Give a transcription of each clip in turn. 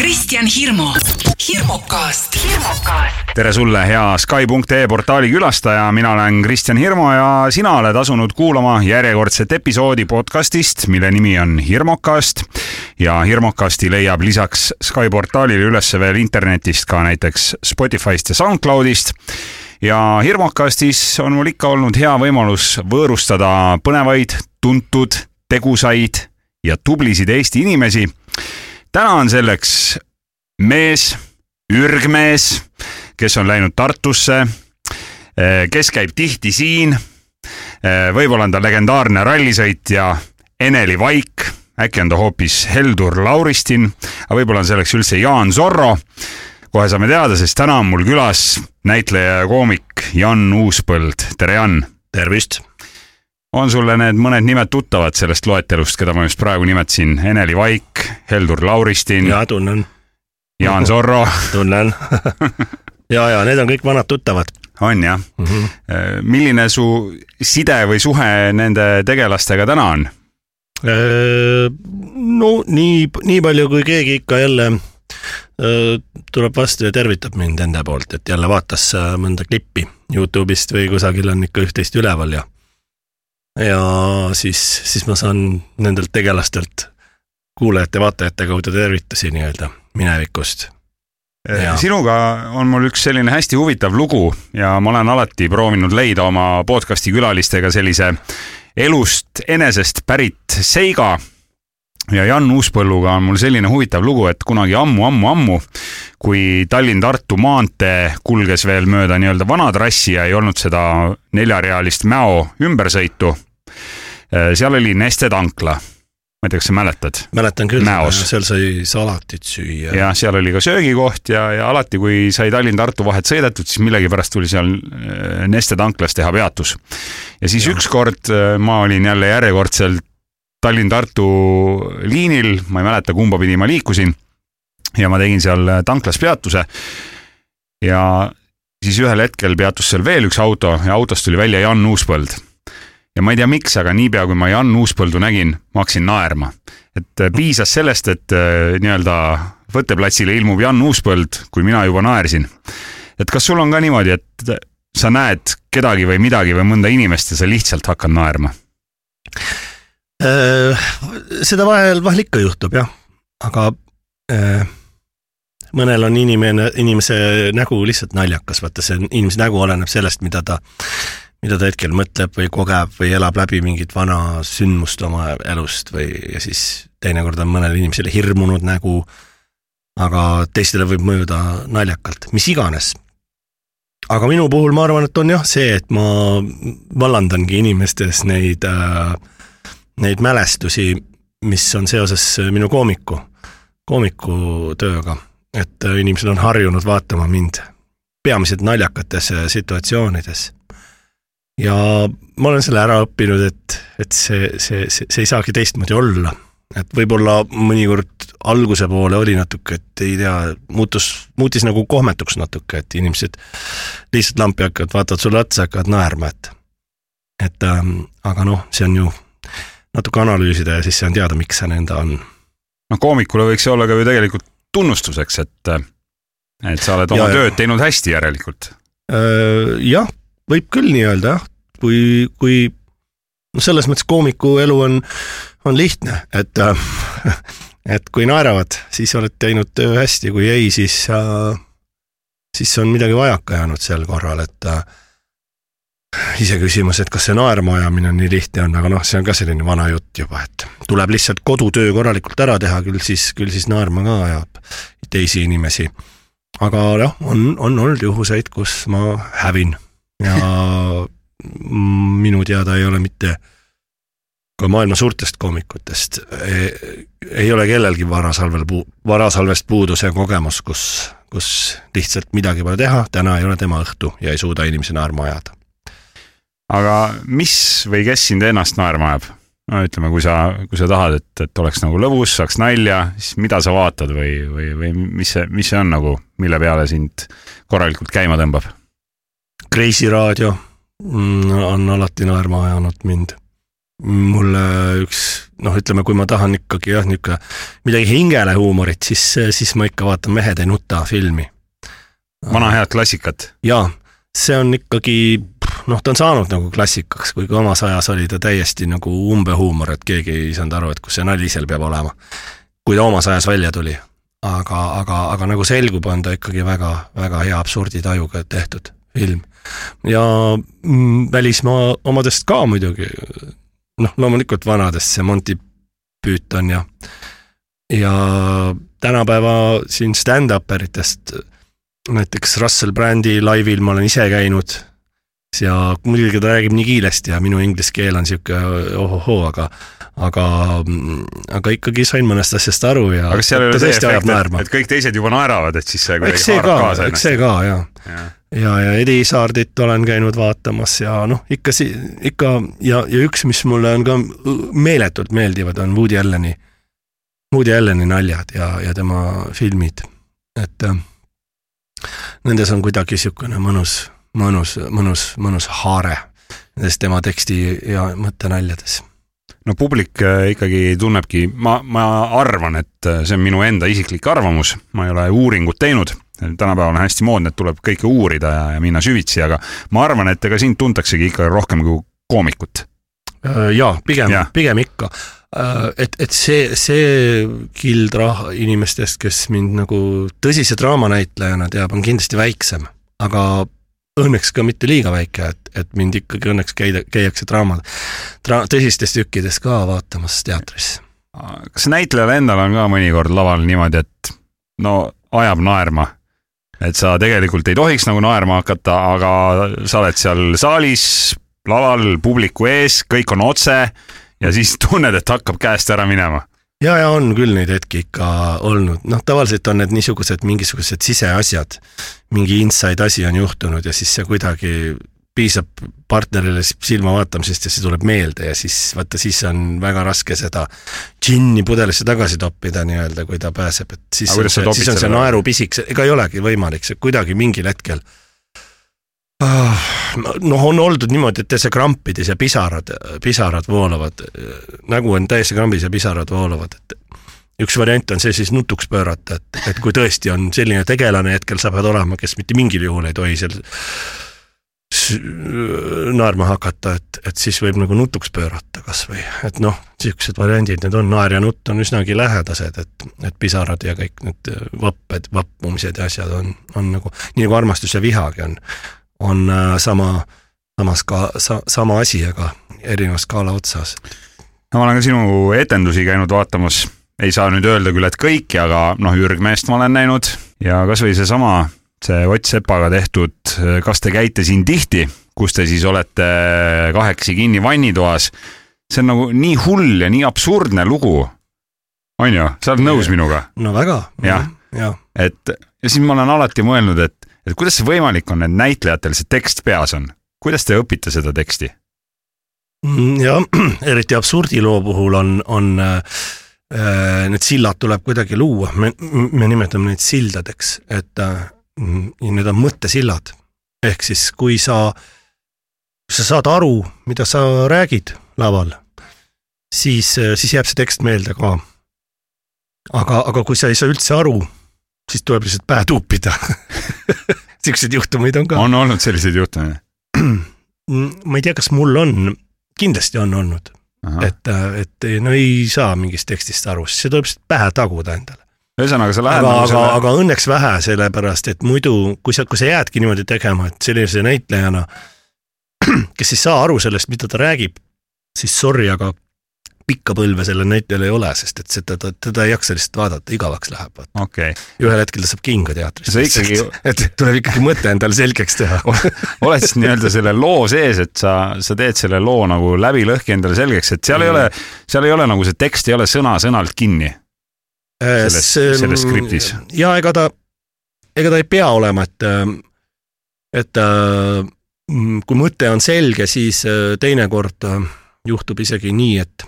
Kristjan Hirmu, hirmukast, tere sulle, hea Sky.ee portaali külastaja, mina olen Kristjan Hirmu ja sina oled asunud kuulama järjekordset episoodi podcastist, mille nimi on Hirmukast. ja Hirmukasti leiab lisaks Sky portaalile üles veel internetist ka näiteks Spotify'st ja SoundCloudist. Ja Hirmukastis on mul ikka olnud hea võimalus võõrustada põnevaid, tuntud, tegusaid ja tublisid Eesti inimesi. Täna on selleks mees, ürgmees, kes on läinud Tartusse, kes käib tihti siin. võib-olla on ta legendaarne rallisõitja Eneli Vaik, äkki on ta hoopis Heldur Lauristin, aga võib-olla on selleks üldse Jaan Zorro kohe saame teada, sest täna on mul külas näitleja ja koomik Jan Uuspõld, tere Jan! tervist! On sulle need mõned nimed tuttavad sellest loetelust, keda ma just praegu nimetasin, Eneli Vaik, Heldur Lauristin? jaa, tunnen. Jaan Zorro tunnen ja, ja need on kõik vanad tuttavad. on jah mm? -hmm. milline su side või suhe nende tegelastega täna on? no nii, nii palju, kui keegi ikka jälle tuleb vastu ja tervitab mind enda poolt, et jälle vaatas mõnda klippi Youtube'ist või kusagil on ikka üht-teist üleval ja ja siis, siis ma saan nendelt tegelastelt kuulajate-vaatajate kaudu tervitusi nii-öelda minevikust. sinuga on mul üks selline hästi huvitav lugu ja ma olen alati proovinud leida oma podcast'i külalistega sellise elust enesest pärit seiga ja Jan Uuspõlluga on mul selline huvitav lugu, et kunagi ammu-ammu-ammu, kui Tallinn-Tartu maantee kulges veel mööda nii-öelda vana trassi ja ei olnud seda neljarealist Mäo ümbersõitu, seal oli Neste tankla. ma ei tea, kas sa mäletad? mäletan küll, seal sai salatit süüa. jah, seal oli ka söögikoht ja, ja alati, kui sai Tallinn-Tartu vahet sõidetud, siis millegipärast tuli seal Neste tanklas teha peatus. ja siis ja. ükskord ma olin jälle järjekordselt Tallinn-Tartu liinil, ma ei mäleta, kumba pidi ma liikusin. ja ma tegin seal tanklas peatuse. ja siis ühel hetkel peatus seal veel üks auto ja autost tuli välja Jan Uuspõld. ja ma ei tea, miks, aga niipea kui ma Jan Uuspõldu nägin, ma hakkasin naerma. et piisas sellest, et nii-öelda võtteplatsile ilmub Jan Uuspõld, kui mina juba naersin. et kas sul on ka niimoodi, et sa näed kedagi või midagi või mõnda inimest ja sa lihtsalt hakkad naerma? Äh, seda vahel, vahel ikka juhtub jah, aga äh, mõnel on inimene, inimese nägu lihtsalt naljakas, vaata see inimese nägu oleneb sellest, mida ta, mida ta hetkel mõtleb või kogeb või elab läbi mingit vana sündmust oma elust või, ja siis teinekord on mõnel inimesel hirmunud nägu, aga teistele võib mõjuda naljakalt, mis iganes. aga minu puhul ma arvan, et on jah see, et ma vallandangi inimestes neid äh, neid mälestusi, mis on seoses minu koomiku, koomikutööga, et inimesed on harjunud vaatama mind peamiselt naljakates situatsioonides. ja ma olen selle ära õppinud, et, et see, see, see, see ei saagi teistmoodi olla. et võib-olla mõnikord alguse poole oli natuke, et ei tea, muutus, muutis nagu kohmetuks natuke, et inimesed lihtsalt lampi hakkavad, vaatavad sulle otsa, hakkavad naerma, et et ähm, aga noh, see on ju natuke analüüsida ja siis saan teada, miks see nõnda on. noh, koomikule võiks see olla ka ju tegelikult tunnustuseks, et, et sa oled oma ja, tööd teinud hästi järelikult. jah, võib küll nii öelda jah, kui, kui noh, selles mõttes koomiku elu on, on lihtne, et et kui naeravad, siis oled teinud töö hästi, kui ei, siis, siis on midagi vajaka jäänud sel korral, et iseküsimus, et kas see naerma ajamine nii lihtne on, aga noh, see on ka selline vana jutt juba, et tuleb lihtsalt kodutöö korralikult ära teha, küll siis, küll siis naerma ka ajab teisi inimesi. aga jah, on, on olnud juhuseid, kus ma hävin ja minu teada ei ole mitte ka maailma suurtest koomikutest ei, ei ole kellelgi varasalvel puu-, varasalvest puudu see kogemus, kus, kus lihtsalt midagi pole teha, täna ei ole tema õhtu ja ei suuda inimesi naerma ajada aga mis või kes sind ennast naerma ajab? no ütleme, kui sa, kui sa tahad, et, et oleks nagu lõbus, saaks nalja, siis mida sa vaatad või, või, või mis see, mis see on nagu, mille peale sind korralikult käima tõmbab? Kreisi raadio mm, on alati naerma ajanud mind. mulle üks noh, ütleme, kui ma tahan ikkagi jah, niisugune midagi hingele huumorit, siis, siis ma ikka vaatan Mehed ei nuta filmi. vana head klassikat. jaa, see on ikkagi noh, ta on saanud nagu klassikaks, kuigi omas ajas oli ta täiesti nagu umbehuumor, et keegi ei saanud aru, et kus see nali seal peab olema. kui ta omas ajas välja tuli. aga, aga, aga nagu selgub, on ta ikkagi väga, väga hea absurditajuga tehtud film. ja mm, välismaa omadest ka muidugi, noh, loomulikult vanadest, see Monty Python ja, ja tänapäeva siin stand-up eritest, näiteks Russell Brandi laivil ma olen ise käinud ja muidugi ta räägib nii kiiresti ja minu inglise keel on sihuke ohohoo, aga aga, aga ikkagi sain mõnest asjast aru ja aga kas seal ei ole see efekt, et, et kõik teised juba naeravad, et siis see kuidagi haarab kaasa ennast? eks see ka, jaa ja. ja, ja Edi Saardit olen käinud vaatamas ja noh, ikka si-, ikka ja, ja üks, mis mulle on ka meeletult meeldivad, on Woody Alleni, Woody Alleni naljad ja, ja tema filmid, et äh, nendes on kuidagi niisugune mõnus mõnus, mõnus, mõnus haare nendes tema teksti ja mõttenaljades no publik äh, ikkagi tunnebki, ma, ma arvan, et äh, see on minu enda isiklik arvamus, ma ei ole uuringut teinud, tänapäeval on hästi moodne, et tuleb kõike uurida ja, ja minna süvitsi, aga ma arvan, et ega sind tuntaksegi ikka rohkem kui koomikut. Äh, jaa, pigem ja., pigem ikka. et, et see, see kild rah-, inimestest, kes mind nagu tõsise draamanäitlejana teab, on kindlasti väiksem, aga õnneks ka mitte liiga väike, et, et mind ikkagi õnneks käida, käiakse draama, dra-, tõsistes tükkides ka vaatamas teatris. kas näitlejal endal on ka mõnikord laval niimoodi, et no ajab naerma? et sa tegelikult ei tohiks nagu naerma hakata, aga sa oled seal saalis, laval, publiku ees, kõik on otse ja siis tunned, et hakkab käest ära minema ja, ja on küll neid hetki ikka olnud, noh, tavaliselt on need niisugused mingisugused siseasjad, mingi inside asi on juhtunud ja siis see kuidagi piisab partnerile silma vaatamisest ja see tuleb meelde ja siis vaata, siis on väga raske seda džinni pudelisse tagasi toppida nii-öelda, kui ta pääseb, et siis on see, siis on see naerupisik, ega ei olegi võimalik, see kuidagi mingil hetkel noh, on oldud niimoodi, et täitsa krampides ja pisarad, pisarad voolavad, nägu on täiesti krambis ja pisarad voolavad, et üks variant on see siis nutuks pöörata, et, et kui tõesti on selline tegelane hetkel sa pead olema, kes mitte mingil juhul ei tohi seal naerma hakata, et, et siis võib nagu nutuks pöörata kas või, et noh, niisugused variandid need on, naer ja nutt on üsnagi lähedased, et, et pisarad ja kõik need vapped, vappumised ja asjad on, on nagu, nii nagu armastus ja vihagi on on äh, sama, samas ka sa, sama asi, aga erineva skaala otsas. no ma olen ka sinu etendusi käinud vaatamas, ei saa nüüd öelda küll, et kõiki, aga noh, Jürgmeest ma olen näinud ja kasvõi seesama, see Ott Sepaga tehtud Kas te käite siin tihti, kus te siis olete kahekesi kinni vannitoas. see on nagu nii hull ja nii absurdne lugu. on ju, sa oled nõus minuga? no väga. jah ja., et ja siis ma olen alati mõelnud, et et kuidas see võimalik on, et näitlejatel see tekst peas on, kuidas te õpite seda teksti? Mm, jah, eriti absurdiloo puhul on, on äh, need sillad tuleb kuidagi luua, me, me nimetame neid sildadeks, et äh, need on mõttesillad. ehk siis, kui sa, sa saad aru, mida sa räägid laval, siis, siis jääb see tekst meelde ka. aga, aga kui sa ei saa üldse aru, siis tuleb lihtsalt pähe tuupida siukseid juhtumeid on ka. on olnud selliseid juhtumeid? ma ei tea, kas mul on, kindlasti on olnud. et, et no ei saa mingist tekstist aru, siis see tuleb lihtsalt pähe taguda endale. ühesõnaga, sa lähed aga, nagu selle... aga, aga õnneks vähe, sellepärast et muidu, kui sa, kui sa jäädki niimoodi tegema, et sellise näitlejana, kes ei saa aru sellest, mida ta räägib, siis sorry, aga pikka põlve sellel näitlejal ei ole, sest et seda, teda, ei jaksa lihtsalt vaadata, igavaks läheb. Okay. ühel hetkel ta saab kinga teatrist. Ikkagi... et tuleb ikkagi mõte endale selgeks teha oled siis nii-öelda selle loo sees, et sa, sa teed selle loo nagu läbi lõhki endale selgeks, et seal mm. ei ole, seal ei ole nagu see tekst ei ole sõna-sõnalt kinni. Äh, selles, selles skriptis. ja ega ta, ega ta ei pea olema, et, et äh, kui mõte on selge, siis äh, teinekord juhtub isegi nii, et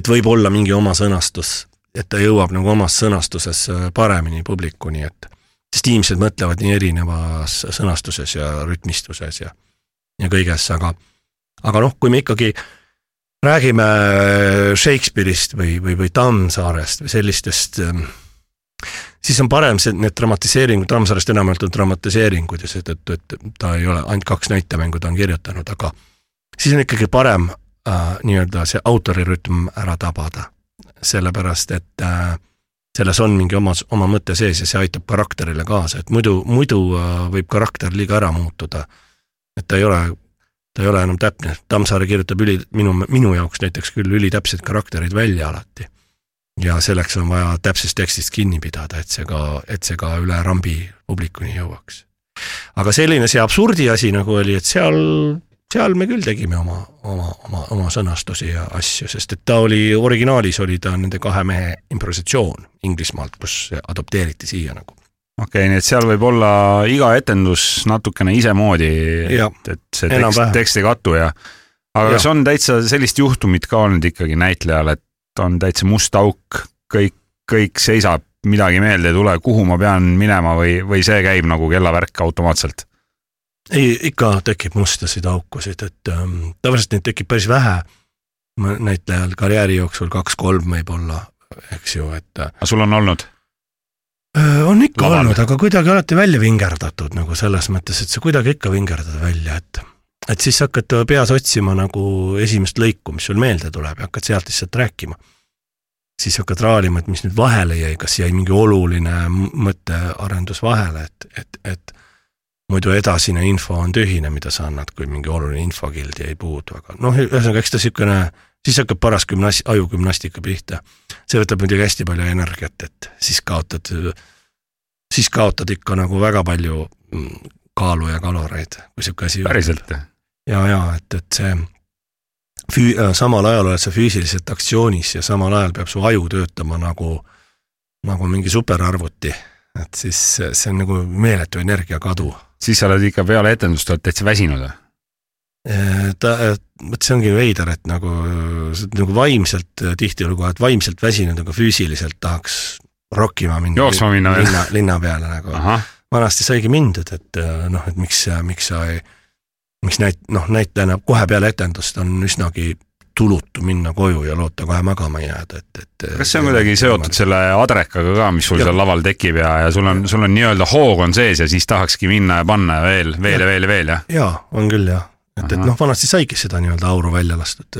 et võib olla mingi oma sõnastus, et ta jõuab nagu omas sõnastuses äh, paremini publikuni, et sest inimesed mõtlevad nii erinevas sõnastuses ja rütmistuses ja, ja kõiges, aga aga noh, kui me ikkagi räägime Shakespeare'ist või, või, või Tammsaarest või sellistest ähm, siis on parem see, need dramatiseeringud, Tammsaarest enamjaolt on dramatiseeringud ja seetõttu, et ta ei ole ainult kaks näitemängu ta on kirjutanud, aga siis on ikkagi parem äh, nii-öelda see autorirütm ära tabada. sellepärast, et äh, selles on mingi oma, oma mõte sees ja see aitab karakterile kaasa, et muidu, muidu äh, võib karakter liiga ära muutuda. et ta ei ole, ta ei ole enam täpne, Tammsaare kirjutab üli, minu, minu jaoks näiteks küll ülitäpseid karaktereid välja alati ja selleks on vaja täpsest tekstist kinni pidada, et see ka, et see ka üle rambi publikuni jõuaks. aga selline see absurdi asi nagu oli, et seal, seal me küll tegime oma, oma, oma, oma sõnastusi ja asju, sest et ta oli, originaalis oli ta nende kahe mehe improvisatsioon Inglismaalt, kus adopteeriti siia nagu okei okay,, nii et seal võib olla iga etendus natukene isemoodi, et, et see tekst, tekst ei kattu ja aga ja. kas on täitsa sellist juhtumit ka olnud ikkagi näitlejal, et on täitsa must auk, kõik, kõik seisab, midagi meelde ei tule, kuhu ma pean minema või, või see käib nagu kellavärk automaatselt? Ei, ikka tekib mustasid aukusid, et ähm, tavaliselt neid tekib päris vähe. näitlejal karjääri jooksul kaks-kolm võib-olla, eks ju, et. Äh, aga sul on olnud? Äh, on ikka Laval. olnud, aga kuidagi alati välja vingerdatud nagu selles mõttes, et sa kuidagi ikka vingerdad välja, et et siis hakkad peas otsima nagu esimest lõiku, mis sul meelde tuleb ja hakkad sealt lihtsalt rääkima. siis hakkad raalima, et mis nüüd vahele jäi, kas jäi mingi oluline mõttearendus vahele, et, et, et muidu edasine info on tühine, mida sa annad, kui mingi oluline infokild jäi puudu, aga noh, ühesõnaga, eks ta niisugune, siis hakkab paras gümnas-, ajugümnastika pihta. see võtab muidugi hästi palju energiat, et siis kaotad, siis kaotad ikka nagu väga palju mm, kaalu ja kaloreid, kui niisugune asi päriselt? ja, ja et, et see füü-, äh, samal ajal oled sa füüsiliselt aktsioonis ja samal ajal peab su aju töötama nagu, nagu mingi superarvuti. et siis see on nagu meeletu energiakadu. Siis sa oled ikka peale etendust oled täitsa väsinud või? Äh, ta, vot see ongi veider, et nagu, nagu vaimselt tihtilugu oled vaimselt väsinud, aga füüsiliselt tahaks rokkima minna. jooksma minna linna, linna peale nagu. vanasti saigi mindud, et noh, et miks, miks sa ei miks näit-, noh, näitlejana kohe peale etendust on üsnagi tulutu minna koju ja loota kohe magama jääda, et, et. kas see on kuidagi seotud selle adrekaga ka, mis sul ja. seal laval tekib ja, ja sul on, sul on nii-öelda hoog on sees ja siis tahakski minna ja panna ja veel, veel ja veel ja veel, jah? jaa, on küll jah. et, et noh, vanasti saigi seda nii-öelda auru välja lastud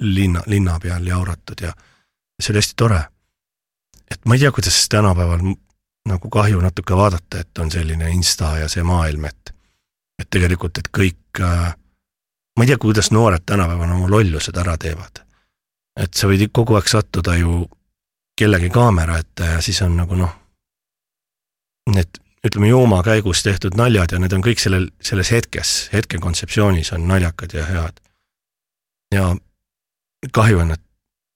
linna, linna peal jauratud ja see oli hästi tore. et ma ei tea, kuidas tänapäeval nagu kahju natuke vaadata, et on selline insta ja see maailm, et et tegelikult, et kõik, äh, ma ei tea, kuidas noored tänapäeval oma lollused ära teevad. et sa võid kogu aeg sattuda ju kellegi kaamera ette ja siis on nagu noh, need ütleme jooma käigus tehtud naljad ja need on kõik sellel, selles hetkes, hetke kontseptsioonis on naljakad ja head. ja kahju on, et,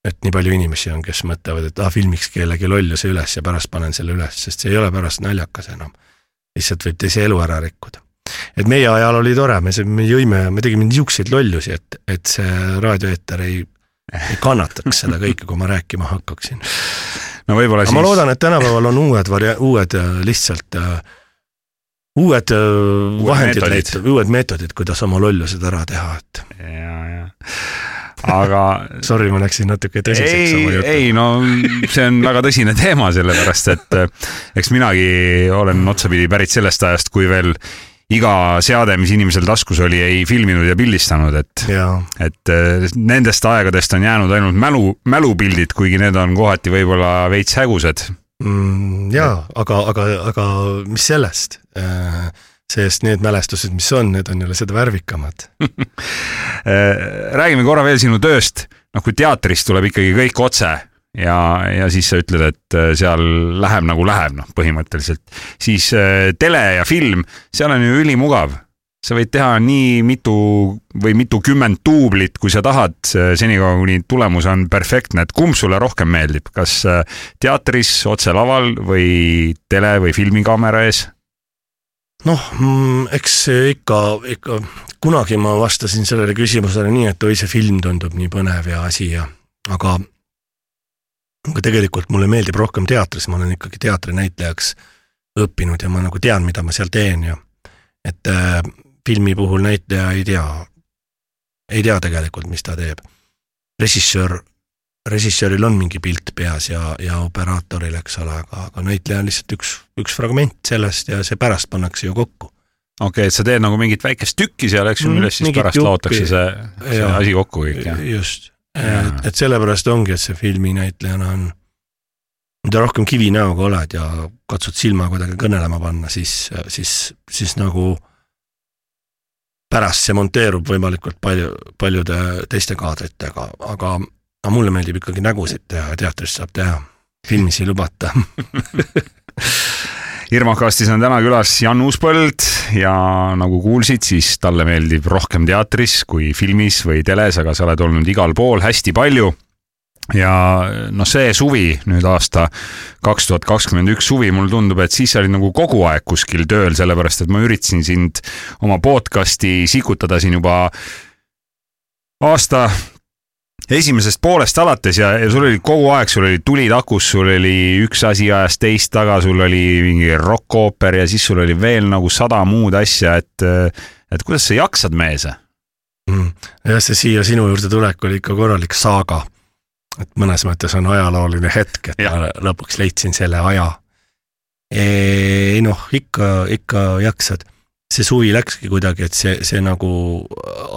et nii palju inimesi on, kes mõtlevad, et ah, filmiks kellegi lolluse üles ja pärast panen selle üles, sest see ei ole pärast naljakas enam. lihtsalt võib teise elu ära rikkuda et meie ajal oli tore, me, me jõime, me tegime niisuguseid lollusi, et, et see raadioeeter ei, ei kannataks seda kõike, kui ma rääkima hakkaksin. no võib-olla siis. ma loodan, et tänapäeval on uued varia-, uued äh, lihtsalt uh, uued, uued vahendid, uued meetodid, kuidas oma lollused ära teha, et. ja, ja aga Sorry, ma läksin natuke tõsiseks oma jutu. ei no see on väga tõsine teema, sellepärast et eks minagi olen otsapidi pärit sellest ajast, kui veel iga seade, mis inimesel taskus oli, ei filminud ja pildistanud, et, et äh, nendest aegadest on jäänud ainult mälu, mälupildid, kuigi need on kohati võib-olla veits hägusad mm,. jaa, aga, aga, aga mis sellest? Äh, sest need mälestused, mis on, need on jälle seda värvikamad äh, räägime korra veel sinu tööst, noh kui teatrist tuleb ikkagi kõik otse ja, ja siis sa ütled, et äh, seal läheb nagu läheb, noh, põhimõtteliselt. siis äh, tele ja film, seal on ju ülimugav. sa võid teha nii mitu või mitukümmend duublit, kui sa tahad, senikaua kuni tulemus on perfektne, et kumb sulle rohkem meeldib, kas äh, teatris, otse laval või tele või filmikaamera ees? noh, mm, eks ikka, ikka kunagi ma vastasin sellele küsimusele nii, et oi, see film tundub nii põnev ja asi ja aga aga tegelikult mulle meeldib rohkem teatris, ma olen ikkagi teatrinäitlejaks õppinud ja ma nagu tean, mida ma seal teen ja et äh, filmi puhul näitleja ei tea, ei tea tegelikult, mis ta teeb. režissöör, režissööril on mingi pilt peas ja, ja operaatoril, eks ole, aga, aga näitleja on lihtsalt üks, üks fragment sellest ja see pärast pannakse ju kokku. okei okay,, et sa teed nagu mingit väikest tükki seal, eks ju, millest siis mingit pärast laotakse see, see asi kokku kõik, jah? just. Et, et sellepärast ongi, et see filminäitlejana on, mida rohkem kivinäoga oled ja katsud silma kuidagi kõnelema panna, siis, siis, siis nagu pärast see monteerub võimalikult palju, paljude teiste kaadritega, aga, aga mulle meeldib ikkagi nägusid teha ja teatris saab teha, filmis ei lubata Irmakastis on täna külas Jan Uuspõld ja nagu kuulsid, siis talle meeldib rohkem teatris kui filmis või teles, aga sa oled olnud igal pool hästi palju. ja noh, see suvi nüüd aasta kaks tuhat kakskümmend üks suvi, mulle tundub, et siis sa olid nagu kogu aeg kuskil tööl, sellepärast et ma üritasin sind oma podcast'i sikutada siin juba aasta esimesest poolest alates ja, ja sul oli kogu aeg, sul oli tulid akus, sul oli üks asi ajas teist taga, sul oli mingi rokkooper ja siis sul oli veel nagu sada muud asja, et, et kuidas sa jaksad, mees? Mm. jah, see siia sinu juurde tulek oli ikka korralik saaga. et mõnes mõttes on ajalooline hetk, et Jah. ma lõpuks leidsin selle aja. ei noh, ikka, ikka jaksad. See suvi läkski kuidagi, et see, see nagu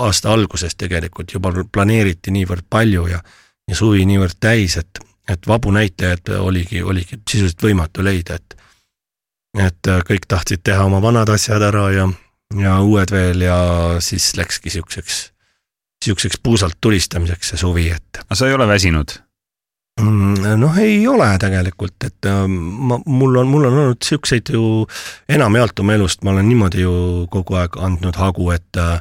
aasta alguses tegelikult juba planeeriti niivõrd palju ja, ja suvi niivõrd täis, et, et vabu näitlejaid oligi, oligi sisuliselt võimatu leida, et et kõik tahtsid teha oma vanad asjad ära ja, ja uued veel ja siis läkski siukseks niisuguseks puusalt tulistamiseks see suvi, et aga sa ei ole väsinud? Mm, noh, ei ole tegelikult, et äh, ma, mul on, mul on olnud niisuguseid ju enamjaolt oma elust ma olen niimoodi ju kogu aeg andnud hagu, et äh,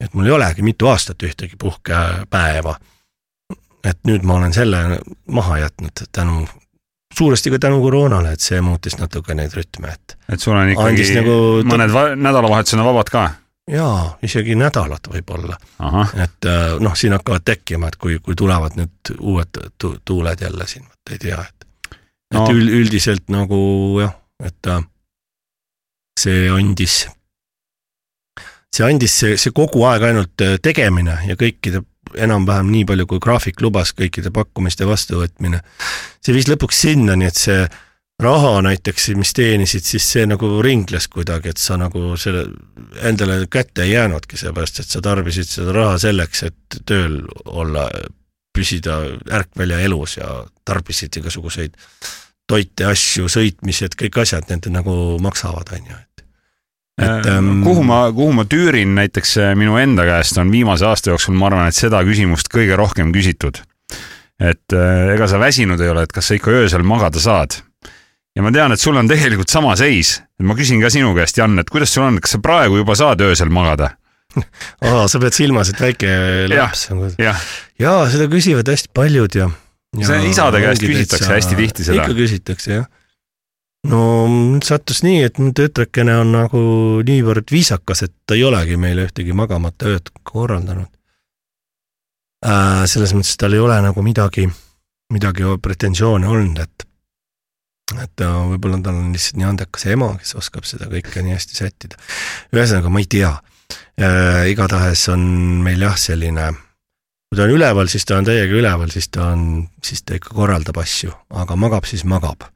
et mul ei olegi mitu aastat ühtegi puhkepäeva. et nüüd ma olen selle maha jätnud tänu, suuresti ka tänu koroonale, et see muutis natuke neid rütme, et et sul on ikkagi nagu- mõned va nädalavahetused on vabad ka? Jaa, isegi nädalat võib-olla et äh, noh, siin hakkavad tekkima, et kui, kui tulevad nüüd uued tu tuuled jälle siin, vot ei tea, et No. et üld, üldiselt nagu jah, et äh, see andis, see andis see, see kogu aeg ainult äh, tegemine ja kõikide enam-vähem nii palju, kui graafik lubas, kõikide pakkumiste vastuvõtmine. see viis lõpuks sinnani, et see raha näiteks, mis teenisid, siis see nagu ringles kuidagi, et sa nagu selle endale kätte ei jäänudki, sellepärast et sa tarbisid seda raha selleks, et tööl olla, püsida ärkvel ja elus ja tarbisid igasuguseid toite, asju, sõitmised, kõik asjad, need nagu maksavad, on ju, et et ähm, kuhu ma, kuhu ma tüürin näiteks äh, minu enda käest on viimase aasta jooksul, ma arvan, et seda küsimust kõige rohkem küsitud. et äh, ega sa väsinud ei ole, et kas sa ikka öösel magada saad? Ja ma tean, et sul on tegelikult sama seis, ma küsin ka sinu käest, Jan, et kuidas sul on, kas sa praegu juba saad öösel magada? aa, sa pead silmas, et väike laps on jah, jaa, seda küsivad hästi paljud ja, ja See isade käest küsitakse täitsa- hästi tihti seda. ikka küsitakse jah. no sattus nii, et mu tütrekene on nagu niivõrd viisakas, et ta ei olegi meile ühtegi magamata ööd korraldanud äh,. selles mõttes tal ei ole nagu midagi, midagi pretensioone olnud, et et äh, võib-olla tal on lihtsalt nii andekas ema, kes oskab seda kõike nii hästi sättida. ühesõnaga, ma ei tea äh, igatahes on meil jah, selline kui ta on üleval, siis ta on täiega üleval, siis ta on, siis ta ikka korraldab asju, aga magab, siis magab.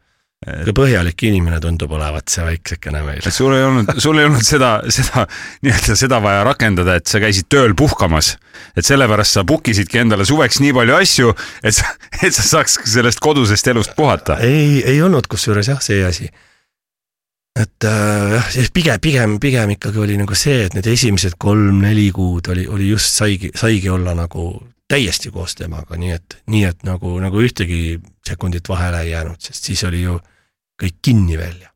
Põhjalik inimene tundub olevat see väiksekene meil. sul ei olnud, sul ei olnud seda, seda nii-öelda seda vaja rakendada, et sa käisid tööl puhkamas. et sellepärast sa book isidki endale suveks nii palju asju, et sa, et sa saaks sellest kodusest elust puhata. ei, ei olnud kusjuures jah, see asi. et äh, jah, siis pigem, pigem, pigem ikkagi oli nagu see, et need esimesed kolm-neli kuud oli, oli just saigi, saigi olla nagu täiesti koos temaga, nii et, nii et nagu, nagu ühtegi sekundit vahele ei jäänud, sest siis oli ju kõik kinni veel ja.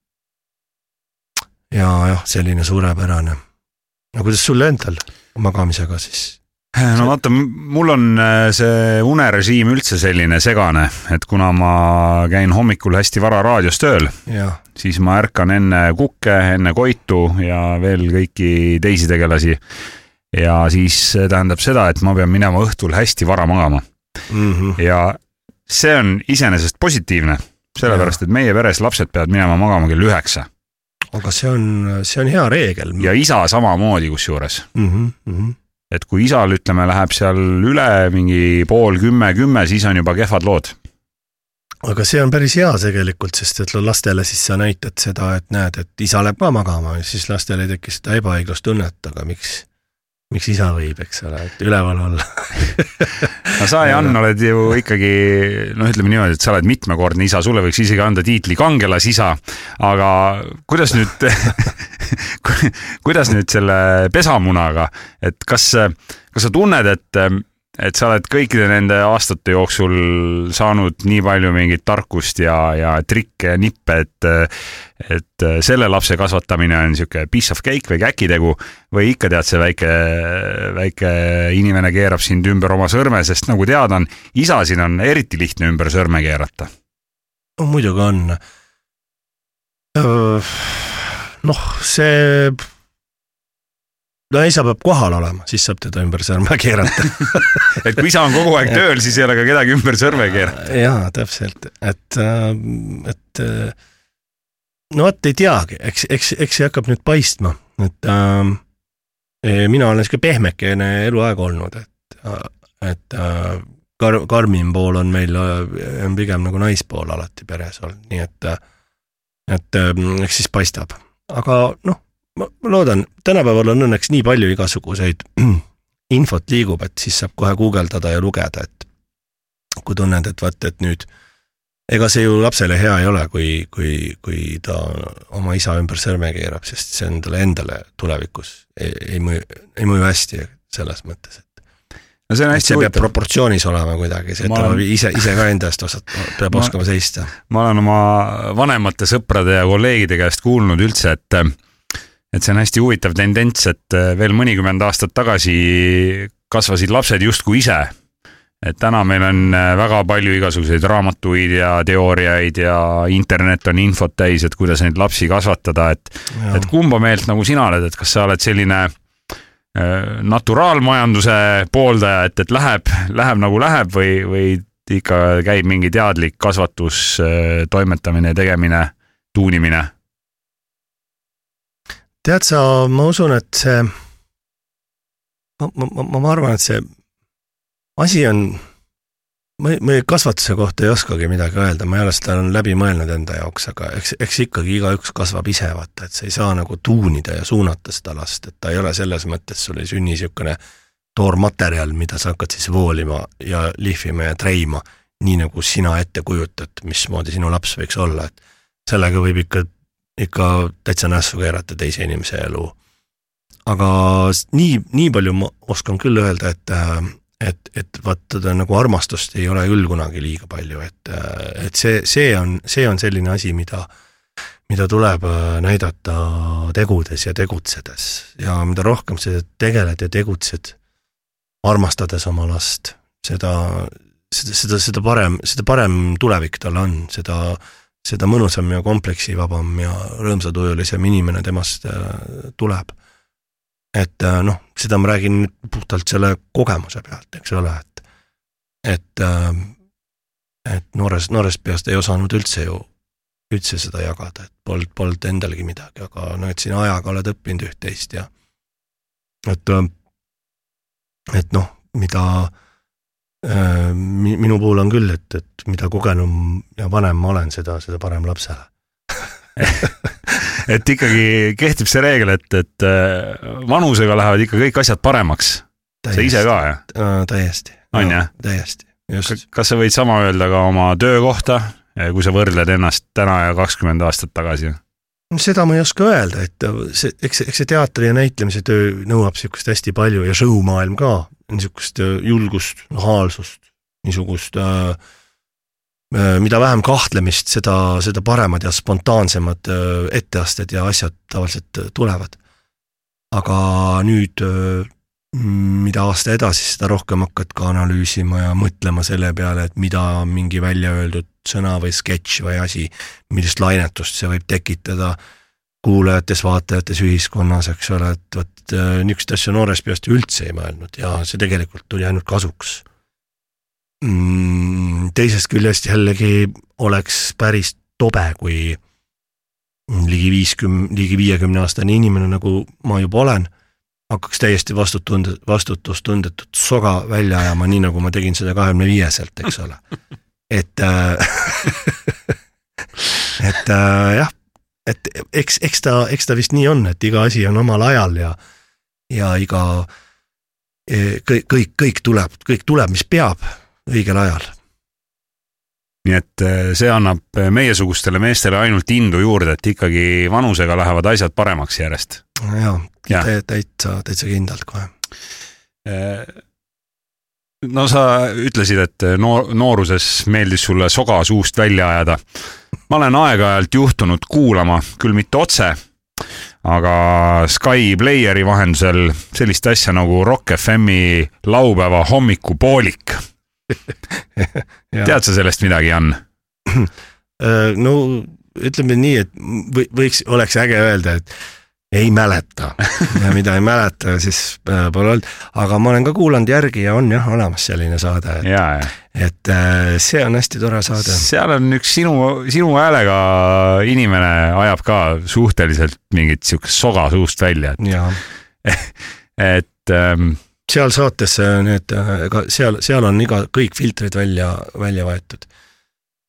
ja jah, selline suurepärane. no kuidas sul endal magamisega siis? no vaata, mul on äh, see unerežiim üldse selline segane, et kuna ma käin hommikul hästi vara raadios tööl, siis ma ärkan enne Kukke, enne Koitu ja veel kõiki teisi tegelasi. Ja siis see tähendab seda, et ma pean minema õhtul hästi vara magama mm -hmm. ja see on iseenesest positiivne, sellepärast et meie peres lapsed peavad minema magama kell üheksa aga see on, see on hea reegel ja isa samamoodi kusjuures. mm. -hmm, mm -hmm. et kui isal, ütleme, läheb seal üle mingi pool kümme, kümme, siis on juba kehvad lood aga see on päris hea tegelikult, sest et lastele siis sa näitad seda, et näed, et isa läheb ka magama siis lastel ei teki seda ebaõiglustunnet, aga miks, miks isa võib, eks ole, et üleval olla? No sa, Jan, oled ju ikkagi noh, ütleme niimoodi, et sa oled mitmekordne isa, sulle võiks isegi anda tiitli kangelasisa, aga kuidas nüüd kuidas nüüd selle pesamunaga, et kas, kas sa tunned, et et sa oled kõikide nende aastate jooksul saanud nii palju mingit tarkust ja, ja trikke ja nippe, et et selle lapse kasvatamine on niisugune piece of cake või käkitegu või ikka tead, see väike, väike inimene keerab sind ümber oma sõrme, sest nagu teada on, isasid on eriti lihtne ümber sõrme keerata. muidugi on. noh, see no isa peab kohal olema, siis saab teda ümber sõrme keerata. Et kui isa on kogu aeg tööl, siis ei ole ka kedagi ümber sõrme keerata. jaa, täpselt, et, äh, et äh, no vot ei teagi, eks, eks, eks see hakkab nüüd paistma, et äh, mina olen sihuke pehmekene eluaeg olnud, et, et äh, kar-, karmim pool on meil, on pigem nagu naispool alati peres olnud, nii et, et eks siis paistab, aga noh ma, ma loodan, tänapäeval on õnneks nii palju igasuguseid infot liigub, et siis saab kohe guugeldada ja lugeda, et kui tunned, et vaat, et nüüd ega see ju lapsele hea ei ole, kui, kui, kui ta oma isa ümber sõrme keerab, sest see on talle endale tulevikus ei, ei mõju, ei mõju hästi selles mõttes, et no see on hästi see peab proportsioonis olema kuidagi, see, et ta olen... ise, ise ka enda eest osata, peab ma, oskama seista. ma olen oma vanemate sõprade ja kolleegide käest kuulnud üldse, et et see on hästi huvitav tendents, et äh, veel mõnikümmend aastat tagasi kasvasid lapsed justkui ise. et täna meil on äh, väga palju igasuguseid raamatuid ja teooriaid ja internet on infot täis, et kuidas neid lapsi kasvatada, et, et kumba meelt nagu sina oled, et kas sa oled selline äh, naturaalmajanduse pooldaja, et, et läheb, läheb nagu läheb või, või ikka käib mingi teadlik kasvatus, toimetamine, tegemine, tuunimine tead sa, ma usun, et see, ma, ma, ma, ma arvan, et see asi on, ma, ma kasvatuse kohta ei oskagi midagi öelda, ma ei ole seda läbi mõelnud enda jaoks, aga eks, eks ikkagi igaüks kasvab ise, vaata, et sa ei saa nagu tuunida ja suunata seda last, et ta ei ole selles mõttes, sul ei sünni niisugune toormaterjal, mida sa hakkad siis voolima ja lihvima ja treima, nii nagu sina ette kujutad, mismoodi sinu laps võiks olla, et sellega võib ikka ikka täitsa nässu keerata teise inimese elu. aga nii, nii palju ma oskan küll öelda, et, et, et vaata nagu armastust ei ole küll kunagi liiga palju, et, et see, see on, see on selline asi, mida, mida tuleb näidata tegudes ja tegutsedes ja mida rohkem sa tegeled ja tegutsed, armastades oma last, seda, seda, seda, seda parem, seda parem tulevik tal on, seda seda mõnusam ja kompleksivabam ja rõõmsatujulisem inimene temast äh, tuleb. et äh, noh, seda ma räägin nüüd puhtalt selle kogemuse pealt, eks ole, et, et, äh, et noores, noorest peast ei osanud üldse ju, üldse seda jagada, et polnud, polnud endalgi midagi, aga noh, et siin ajaga oled õppinud üht-teist ja et, et noh, mida minu puhul on küll, et, et mida kogenum ja vanem ma olen, seda, seda parem lapsele et ikkagi kehtib see reegel, et, et äh, vanusega lähevad ikka kõik asjad paremaks. sa ise ka, jah? Äh, täiesti. on jah? täiesti, just. kas sa võid sama öelda ka oma töö kohta, kui sa võrdled ennast täna ja kakskümmend aastat tagasi? seda ma ei oska öelda, et see, eks, eks see teatri ja näitlemise töö nõuab niisugust hästi palju ja show maailm ka, niisugust äh, julgust, nahaalsust, niisugust äh, äh, mida vähem kahtlemist, seda, seda paremad ja spontaansemad etteasted ja asjad tavaliselt tulevad. aga nüüd, mida aasta edasi, seda rohkem hakkad ka analüüsima ja mõtlema selle peale, et mida mingi välja öeldud sõna või sketš või asi, millist lainetust see võib tekitada kuulajates, vaatajates, ühiskonnas, eks ole, et vot äh, niisuguseid asju noorest peast üldse ei mõelnud ja see tegelikult tuli ainult kasuks mm,. teisest küljest jällegi oleks päris tobe, kui ligi viiskümmend, ligi viiekümne aastane inimene, nagu ma juba olen, hakkaks täiesti vastutunde, vastutustundetut soga välja ajama, nii nagu ma tegin seda kahekümne viieselt, eks ole. et äh, et äh, jah, et eks, eks ta, eks ta vist nii on, et iga asi on omal ajal ja, ja iga e, kõik, kõik, kõik tuleb, kõik tuleb, mis peab õigel ajal nii et äh, see annab meiesugustele meestele ainult indu juurde, et ikkagi vanusega lähevad asjad paremaks järjest. jaa ja. ja., täitsa, täitsa kindlalt kohe. No sa ütlesid, et noor, nooruses meeldis sulle soga suust välja ajada. ma olen aeg-ajalt juhtunud kuulama, küll mitte otse, aga Sky Playeri vahendusel sellist asja nagu Rock FM-i laupäeva hommikupoolik tead sa sellest midagi, Jan? Äh, no ütleme nii, et või, võiks, oleks äge öelda, et ei mäleta. Ja mida ei mäleta, siis äh, pole olnud, aga ma olen ka kuulanud järgi ja on jah olemas selline saade. et äh, see on hästi tore saade. seal on üks sinu, sinu häälega inimene ajab ka suhteliselt mingit siukest soga suust välja, et et ähm, seal saates need, ega seal, seal on iga, kõik filtrid välja, välja võetud.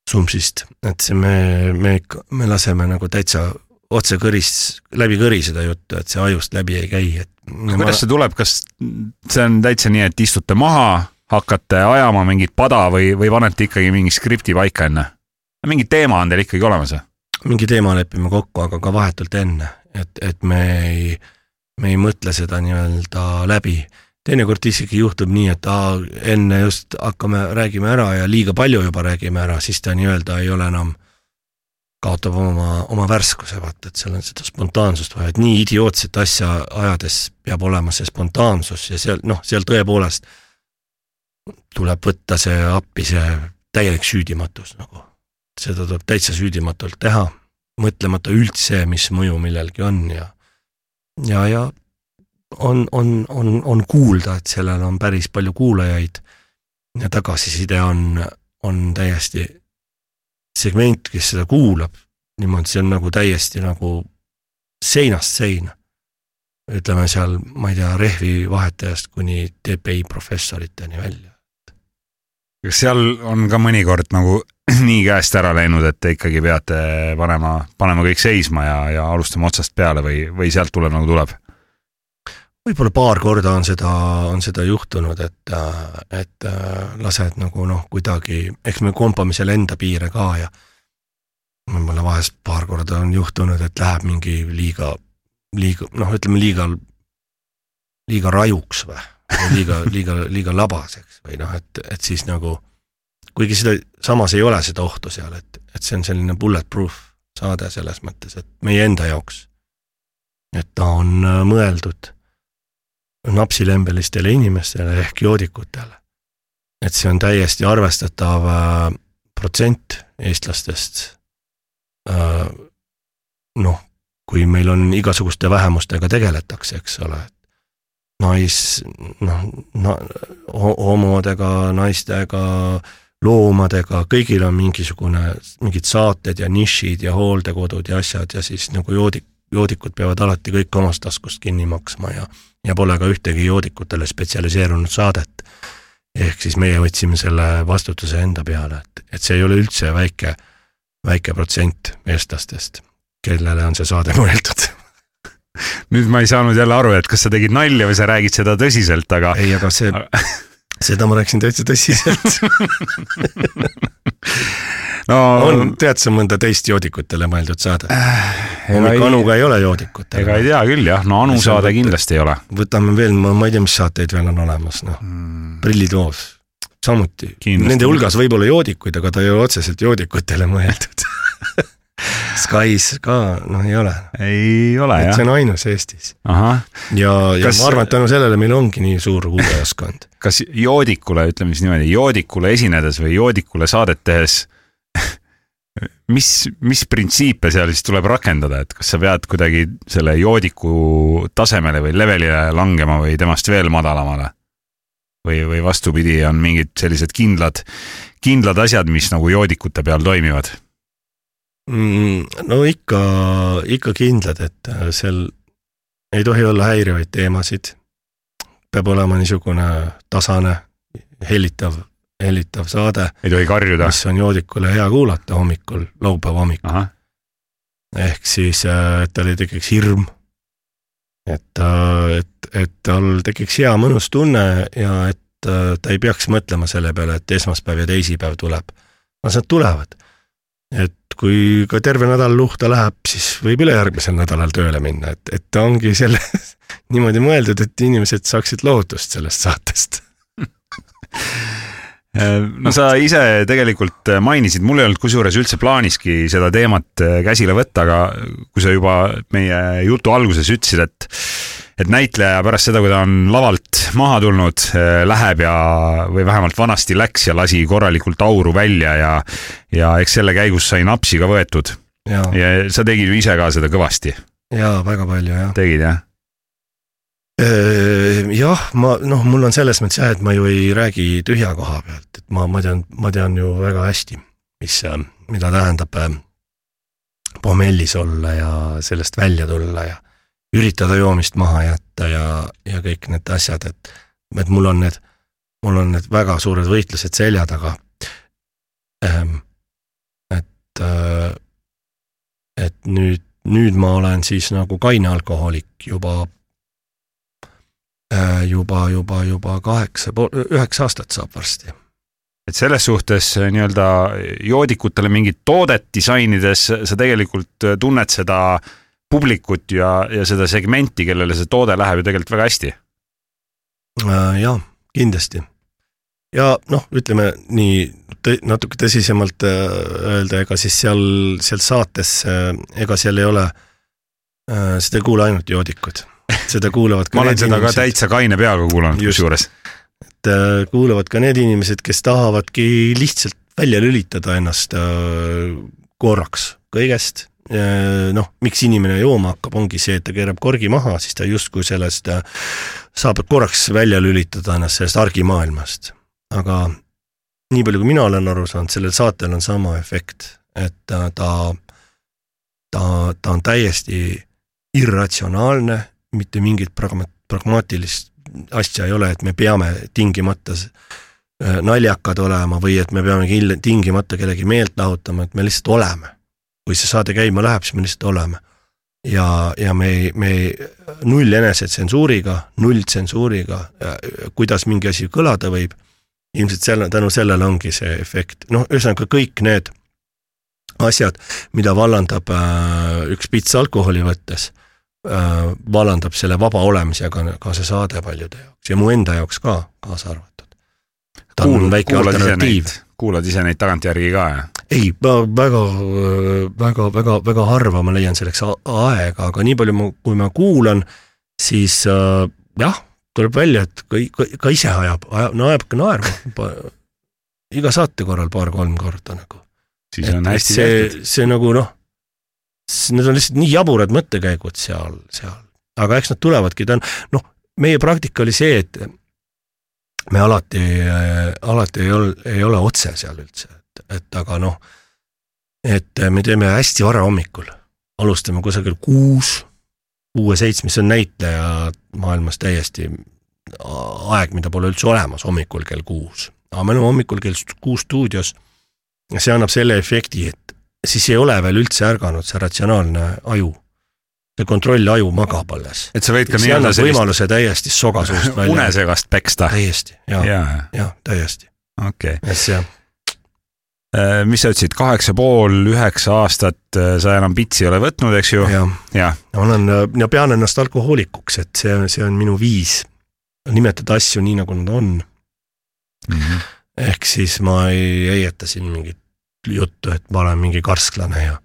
Sumsist, et see me, me ikka, me laseme nagu täitsa otse kõris, läbi kõri seda juttu, et see ajust läbi ei käi, et. kuidas ma... see tuleb, kas see on täitsa nii, et istute maha, hakkate ajama mingit pada või, või panete ikkagi mingi skripti paika enne? mingi teema on teil ikkagi olemas või? mingi teema lepime kokku, aga ka vahetult enne, et, et me ei, me ei mõtle seda nii-öelda läbi teinekord isegi juhtub nii, et aa, enne just hakkame, räägime ära ja liiga palju juba räägime ära, siis ta nii-öelda ei ole enam, kaotab oma, oma värskuse, vaata, et seal on seda spontaansust vaja, et nii idiootset asja ajades peab olema see spontaansus ja seal, noh, seal tõepoolest tuleb võtta see appi, see täielik süüdimatus nagu. seda tuleb täitsa süüdimatult teha, mõtlemata üldse, mis mõju millelgi on ja, ja, ja on, on, on, on kuulda, et sellel on päris palju kuulajaid ja tagasiside on, on täiesti segment, kes seda kuulab, niimoodi, see on nagu täiesti nagu seinast seina. ütleme seal, ma ei tea, rehvi vahetajast kuni TPI professoriteni välja. kas seal on ka mõnikord nagu nii käest ära läinud, et te ikkagi peate panema, panema kõik seisma ja, ja alustama otsast peale või, või sealt tuleb nagu tuleb? Võib-olla paar korda on seda, on seda juhtunud, et, et lased nagu noh, kuidagi, eks me kompame seal enda piire ka ja võib-olla vahest paar korda on juhtunud, et läheb mingi liiga, liiga noh, ütleme liiga, liiga rajuks või, liiga, liiga, liiga labaseks või noh, et, et siis nagu kuigi seda, samas ei ole seda ohtu seal, et, et see on selline bulletproof saade selles mõttes, et meie enda jaoks. et ta on mõeldud napsilembelistele inimestele ehk joodikutele. et see on täiesti arvestatav äh, protsent eestlastest. Äh, noh, kui meil on igasuguste vähemustega tegeletakse, eks ole, nais, noh, na-, homodega, naistega, loomadega, kõigil on mingisugune, mingid saated ja nišid ja hooldekodud ja asjad ja siis nagu joodik, joodikud peavad alati kõik omast taskust kinni maksma ja ja pole ka ühtegi joodikutele spetsialiseerunud saadet. ehk siis meie võtsime selle vastutuse enda peale, et, et see ei ole üldse väike, väike protsent eestlastest, kellele on see saade mõeldud nüüd ma ei saanud jälle aru, et kas sa tegid nalja või sa räägid seda tõsiselt, aga. ei, aga see, seda ma rääkisin täitsa tõsiselt no on, tead sa mõnda teist joodikutele mõeldud saade äh,? hommik Anuga ei ole joodikutele. ega ei tea küll jah, no Anu saade kindlasti ei ole. võtame veel, ma, ei tea, mis saateid veel on olemas, noh mm., Prillitoos, samuti. Nende hulgas võib olla joodikuid, aga ta ei ole otseselt joodikutele mõeldud Skys ka, noh ei ole. ei ole jah. see on ainus Eestis. ja, ja kas... ma arvan, et tänu sellele meil ongi nii suur kuulajaskond. kas joodikule, ütleme siis niimoodi, joodikule esinedes või joodikule saadet tehes mis, mis printsiipe seal siis tuleb rakendada, et kas sa pead kuidagi selle joodiku tasemele või levelile langema või temast veel madalamale? või, või vastupidi, on mingid sellised kindlad, kindlad asjad, mis nagu joodikute peal toimivad mm,? no ikka, ikka kindlad, et seal ei tohi olla häirivaid teemasid. peab olema niisugune tasane, hellitav, hellitav saade, ei tohi karjuda. mis on joodikule hea kuulata hommikul, laupäeva hommikul. ehk siis, et tal ei tekiks hirm. et, et, et tal tekiks hea mõnus tunne ja et äh, ta ei peaks mõtlema selle peale, et esmaspäev ja teisipäev tuleb. las nad tulevad. et kui ka terve nädal luhta läheb, siis võib ülejärgmisel nädalal tööle minna, et, et ta ongi selle niimoodi mõeldud, et inimesed saaksid lohutust sellest saatest. no sa ise tegelikult mainisid, mul ei olnud kusjuures üldse plaaniski seda teemat äh, käsile võtta, aga kui sa juba meie jutu alguses ütlesid, et et näitleja pärast seda, kui ta on lavalt maha tulnud, läheb ja, või vähemalt vanasti läks ja lasi korralikult auru välja ja ja eks selle käigus sai napsi ka võetud ja, sa tegid ju ise ka seda kõvasti, ja väga palju jah. tegid jah? jah, ma noh, mul on selles mõttes jah, et ma ju ei räägi tühja koha pealt, et ma, ma tean, ma tean ju väga hästi, mis, mida tähendab äh, pommellis olla ja sellest välja tulla ja üritada joomist maha jätta ja, ja kõik need asjad, et, et mul on need, mul on need väga suured võitlused selja taga ähm,. et, et nüüd, nüüd ma olen siis nagu kaine alkohoolik juba Äh, juba, juba, juba kaheksa, üheksa aastat saab varsti. et selles suhtes äh, nii-öelda joodikutele mingit toodet disainides sa tegelikult äh, tunned seda publikut ja, ja seda segmenti, kellele see toode läheb ju tegelikult väga hästi. Äh, jaa, kindlasti. ja noh, ütleme nii tõ, natuke tõsisemalt äh, öelda, ega siis seal, seal saates, ega seal ei ole, seda ei kuule ainult joodikud, seda kuulavad ka ma olen seda ka inimesed, täitsa kaine peaga kuulanud kusjuures. et äh, kuulavad ka need inimesed, kes tahavadki lihtsalt välja lülitada ennast äh, korraks kõigest. noh, miks inimene jooma hakkab, ongi see, et ta keerab korgi maha, siis ta justkui sellest äh, saab korraks välja lülitada ennast sellest argimaailmast. aga nii palju, kui mina olen aru saanud, sellel saatel on sama efekt, et ta, ta, ta, ta on täiesti irratsionaalne, mitte mingit pragma-, pragmaatilist asja ei ole, et me peame tingimata äh, naljakad olema või et me peame kil- tingimata kellegi meelt lahutama, et me lihtsalt oleme. kui see saade käima läheb, siis me lihtsalt oleme. ja, ja me ei, me ei, null enesetsensuuriga, null tsensuuriga, kuidas mingi asi kõlada võib, ilmselt selle, tänu sellele ongi see efekt, noh, ühesõnaga kõik need asjad, mida vallandab äh, üks pits alkoholi võttes äh, vallandab selle vaba olemise ka, see saade paljude jaoks ja mu enda jaoks ka kaasa arvatud. ta on Kuul- väike kuulad ise alternatiiv kuulad ise neid tagantjärgi ka, jah? ei, väga, väga, väga, väga harva ma leian selleks aega, aga nii palju, kui ma kuulan, siis äh, jah, tuleb välja, et ka, ka, ka ise ajab, ajab, no ajab ka naerma. iga saate korral paar-kolm korda nagu. siis on hästi see tehtud., see nagu noh, need on lihtsalt nii jaburad mõttekäigud seal, seal, aga eks nad tulevadki, ta on noh, meie praktika oli see, et me alati äh,, alati ei ole, ei ole otse seal üldse, et, et aga noh, et me teeme hästi vara hommikul, alustame kusagil kuus, kuue-seitsme, see on näitleja maailmas täiesti aeg, mida pole üldse olemas hommikul kell kuus. aga me oleme hommikul kell kuus stuudios ja see annab selle efekti, et siis ei ole veel üldse ärganud see ratsionaalne aju. see kontrollaju magab alles. et sa võid ka nii-öelda sellist võimaluse täiesti soga suust välja. unesegast peksta. täiesti, ja, jaa, ja täiesti, okei. et see, mis sa ütlesid, kaheksa pool, üheksa aastat äh, sa enam pitsi ei ole võtnud, eks ju? jah, olen ja pean ennast alkohoolikuks, et see, see on minu viis nimetada asju nii, nagu nad on. Mhm. ehk siis ma ei heieta siin mingit juttu, et ma olen mingi karsklane ja,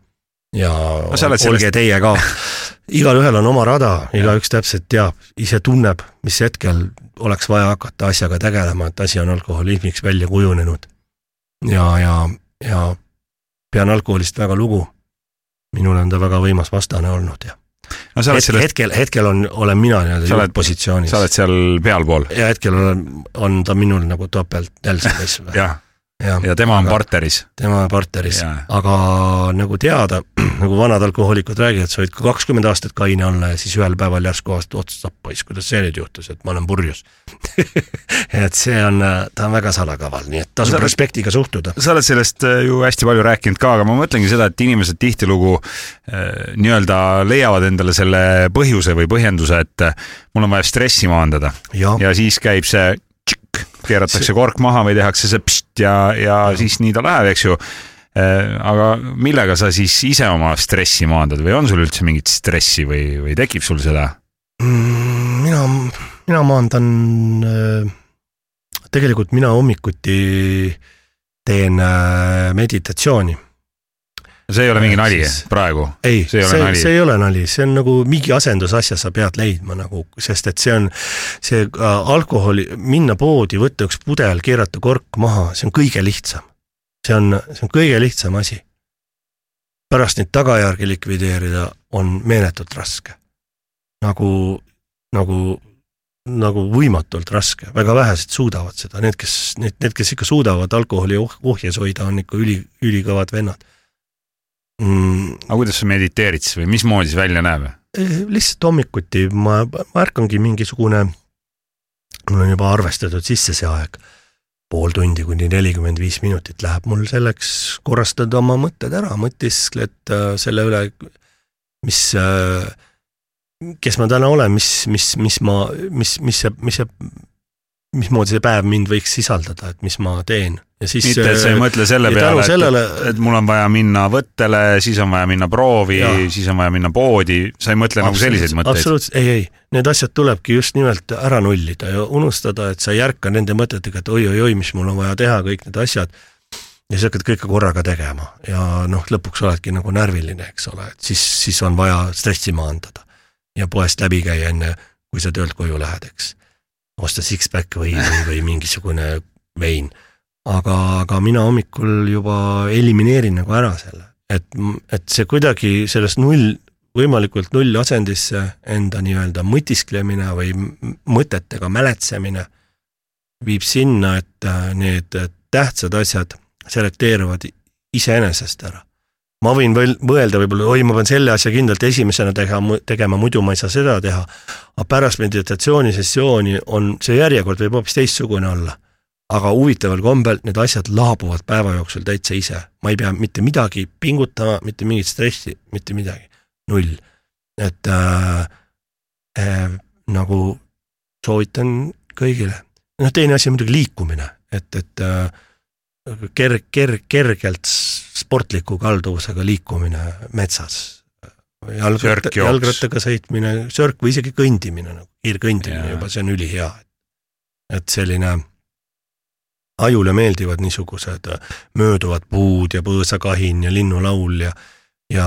ja olge sellest- teie ka. igalühel on oma rada, igaüks täpselt teab, ise tunneb, mis hetkel oleks vaja hakata asjaga tegelema, et asi on alkoholismiks välja kujunenud. ja, ja, ja pean alkoholist väga lugu. minul on ta väga võimas vastane olnud ja no sa oled hetkel, sellest, hetkel, hetkel on, olen mina nii-öelda juhtpositsioonis sa oled seal pealpool, ja hetkel olen, on ta minul nagu topelt Nelson, jah. Ja tema on partneris. tema on partneris, aga nagu teada, nagu vanad alkohoolikud räägivad, sa võid ka kakskümmend aastat kaine olla ja siis ühel päeval järsku vastu otsustab, poiss, kuidas see nüüd juhtus, et ma olen purjus et see on, ta on väga salakaval, nii et tasub respektiga suhtuda. sa oled sellest äh, ju hästi palju rääkinud ka, aga ma mõtlengi seda, et inimesed tihtilugu äh, nii-öelda leiavad endale selle põhjuse või põhjenduse, et äh, mul on vaja stressi maandada ja. ja siis käib see keeratakse kork maha või tehakse see pst ja, ja siis nii ta läheb, eks ju. aga millega sa siis ise oma stressi maandad või on sul üldse mingit stressi või, või tekib sul seda? Mm, mina, mina maandan, tegelikult mina hommikuti teen äh, meditatsiooni. See ei ole mingi Ehk nali siis- praegu? ei, See ei ole see, nali. see ei ole nali, see on nagu mingi asendusasja sa pead leidma nagu, sest et see on, see äh, alkoholi, minna poodi, võtta üks pudel, keerata kork maha, see on kõige lihtsam. see on, see on kõige lihtsam asi. pärast neid tagajärgi likvideerida on meeletult raske. nagu, nagu, nagu võimatult raske, väga vähesed suudavad seda, need, kes, need, need, kes ikka suudavad alkoholi oh- ohjes hoida, on ikka üli, ülikõvad vennad mm, aga kuidas sa mediteerid siis või mismoodi see välja näeb? Eh, lihtsalt hommikuti ma, ma ärkangi mingisugune, mul on juba arvestatud sisse see aeg, pool tundi kuni nelikümmend viis minutit läheb mul selleks korrastada oma mõtted ära, mõtiskled äh, selle üle, mis äh, kes ma täna olen, mis, mis, mis ma, mis, mis see, mis see, mismoodi see päev mind võiks sisaldada, et mis ma teen ja siis mitte, et sa ei mõtle selle peale, tänu et, sellele- et mul on vaja minna võttele, siis on vaja minna proovi, siis on vaja minna poodi, sa ei mõtle nagu selliseid mõtteid? absoluutselt, ei, ei, need asjad tulebki just nimelt ära nullida ja unustada, et sa ei ärka nende mõtetega, et oi-oi-oi, mis mul on vaja teha, kõik need asjad. ja sa hakkad kõike korraga tegema ja noh, lõpuks oledki nagu närviline, eks ole, et siis, siis on vaja stressi maandada. ja poest läbi käia enne, kui sa töölt koju lähed, eks. Osta six-pack või, või, või mingisugune vein. aga, aga mina hommikul juba elimineerin nagu ära selle, et, et see kuidagi sellest null võimalikult nullasendisse enda nii-öelda mõtisklemine või mõtetega mäletsemine viib sinna, et äh, need tähtsad asjad selekteeruvad iseenesest ära. Ma võin veel mõelda võib-olla, oi, ma pean selle asja kindlalt esimesena tegema, tegema, muidu ma ei saa seda teha. aga pärast meditatsioonisessiooni on see järjekord võib hoopis teistsugune olla. aga huvitaval kombel need asjad laabuvad päeva jooksul täitsa ise, ma ei pea mitte midagi pingutama, mitte mingit stressi, mitte midagi null. et äh, äh, nagu soovitan kõigile. noh, teine asi on muidugi liikumine, et, et äh, kerg, kerg, kergelt sportliku kalduvusega liikumine metsas. jooks. jalgrattaga sõitmine, sörk või isegi kõndimine, nagu kiirkõndimine juba, see on ülihea. et selline ajule meeldivad niisugused mööduvad puud ja põõsakahin ja linnulaul ja, ja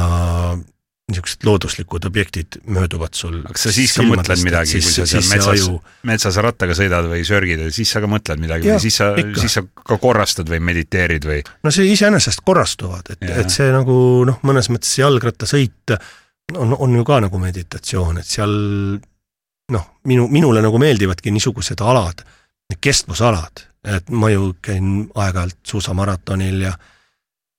niisugused looduslikud objektid mööduvad sul. kas sa siis ka mõtled midagi, kui sa seal metsas, metsas rattaga sõidad või sörgid, siis sa ka mõtled midagi Jaa, või siis sa, siis sa ka korrastad või mediteerid või? no see iseenesest korrastuvad, et, et see nagu noh, mõnes mõttes jalgrattasõit on, on ju ka nagu meditatsioon, et seal noh, minu, minule nagu meeldivadki niisugused alad, kestvusalad, et ma ju käin aeg-ajalt suusamaratonil ja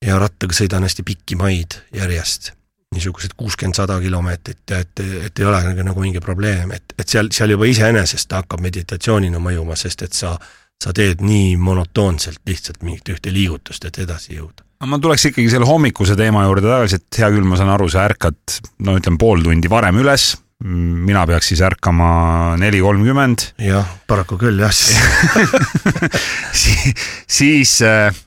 ja rattaga sõidan hästi pikki maid järjest, niisugused kuuskümmend, sada kilomeetrit ja et, et ei ole nagu, nagu mingi probleem, et, et seal, seal juba iseenesest hakkab meditatsioonina mõjuma, sest et sa sa teed nii monotoonselt lihtsalt mingit ühte liigutust, et edasi jõuda. aga ma tuleks ikkagi selle hommikuse teema juurde tagasi, et hea küll, ma saan aru, sa ärkad, no ütleme pool tundi varem üles, mina peaks siis ärkama neli kolmkümmend, jah, paraku küll jah, siis äh, äh,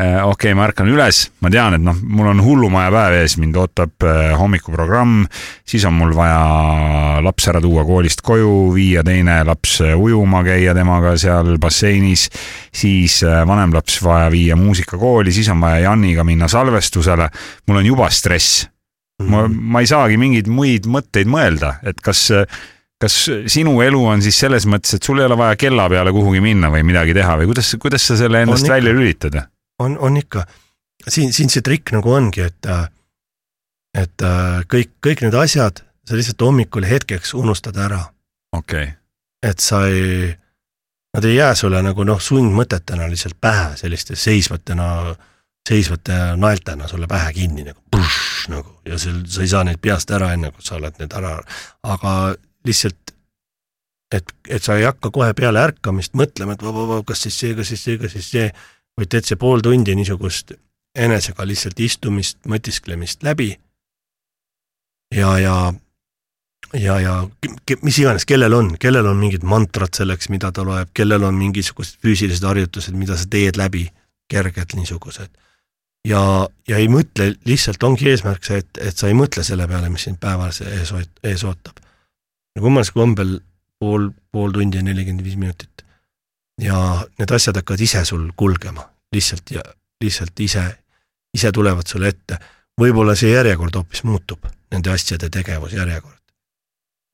okei okay,, ma ärkan üles, ma tean, et noh, mul on hullumaja päev ees, mind ootab äh, hommikuprogramm, siis on mul vaja laps ära tuua koolist koju, viia teine laps äh, ujuma, käia temaga seal basseinis, siis äh, vanem laps vaja viia muusikakooli, siis on vaja Janiga minna salvestusele, mul on juba stress. ma, ma ei saagi mingeid muid mõtteid mõelda, et kas kas sinu elu on siis selles mõttes, et sul ei ole vaja kella peale kuhugi minna või midagi teha või kuidas, kuidas sa selle endast ikka. välja lülitad? on, on ikka. siin, siin see trikk nagu ongi, et et äh, kõik, kõik need asjad sa lihtsalt hommikul hetkeks unustad ära, okei okay., et sa ei nad ei jää sulle nagu noh, sundmõtetena lihtsalt pähe selliste seisvatena, seisvate naeltena sulle pähe kinni nagu nagu ja sul, sa ei saa neid peast ära, enne kui sa oled need ära, aga lihtsalt et, et sa ei hakka kohe peale ärkamist mõtlema, et vaba, kas siis see, kas siis see, kas siis see, vaid teed see pool tundi niisugust enesega lihtsalt istumist, mõtisklemist läbi. ja, ja, ja, ja mis iganes, kellel on, kellel on mingid mantrad selleks, mida ta loeb, kellel on mingisugused füüsilised harjutused, mida sa teed läbi, kerged niisugused. ja, ja ei mõtle, lihtsalt ongi eesmärk see, et, et sa ei mõtle selle peale, mis sind päevas ees, ees ootab. ja kummalisel kombel pool, pool tundi ja nelikümmend viis minutit. ja need asjad hakkavad ise sul kulgema, lihtsalt ja lihtsalt ise, ise tulevad sulle ette. võib-olla see järjekord hoopis muutub, nende asjade tegevusjärjekord.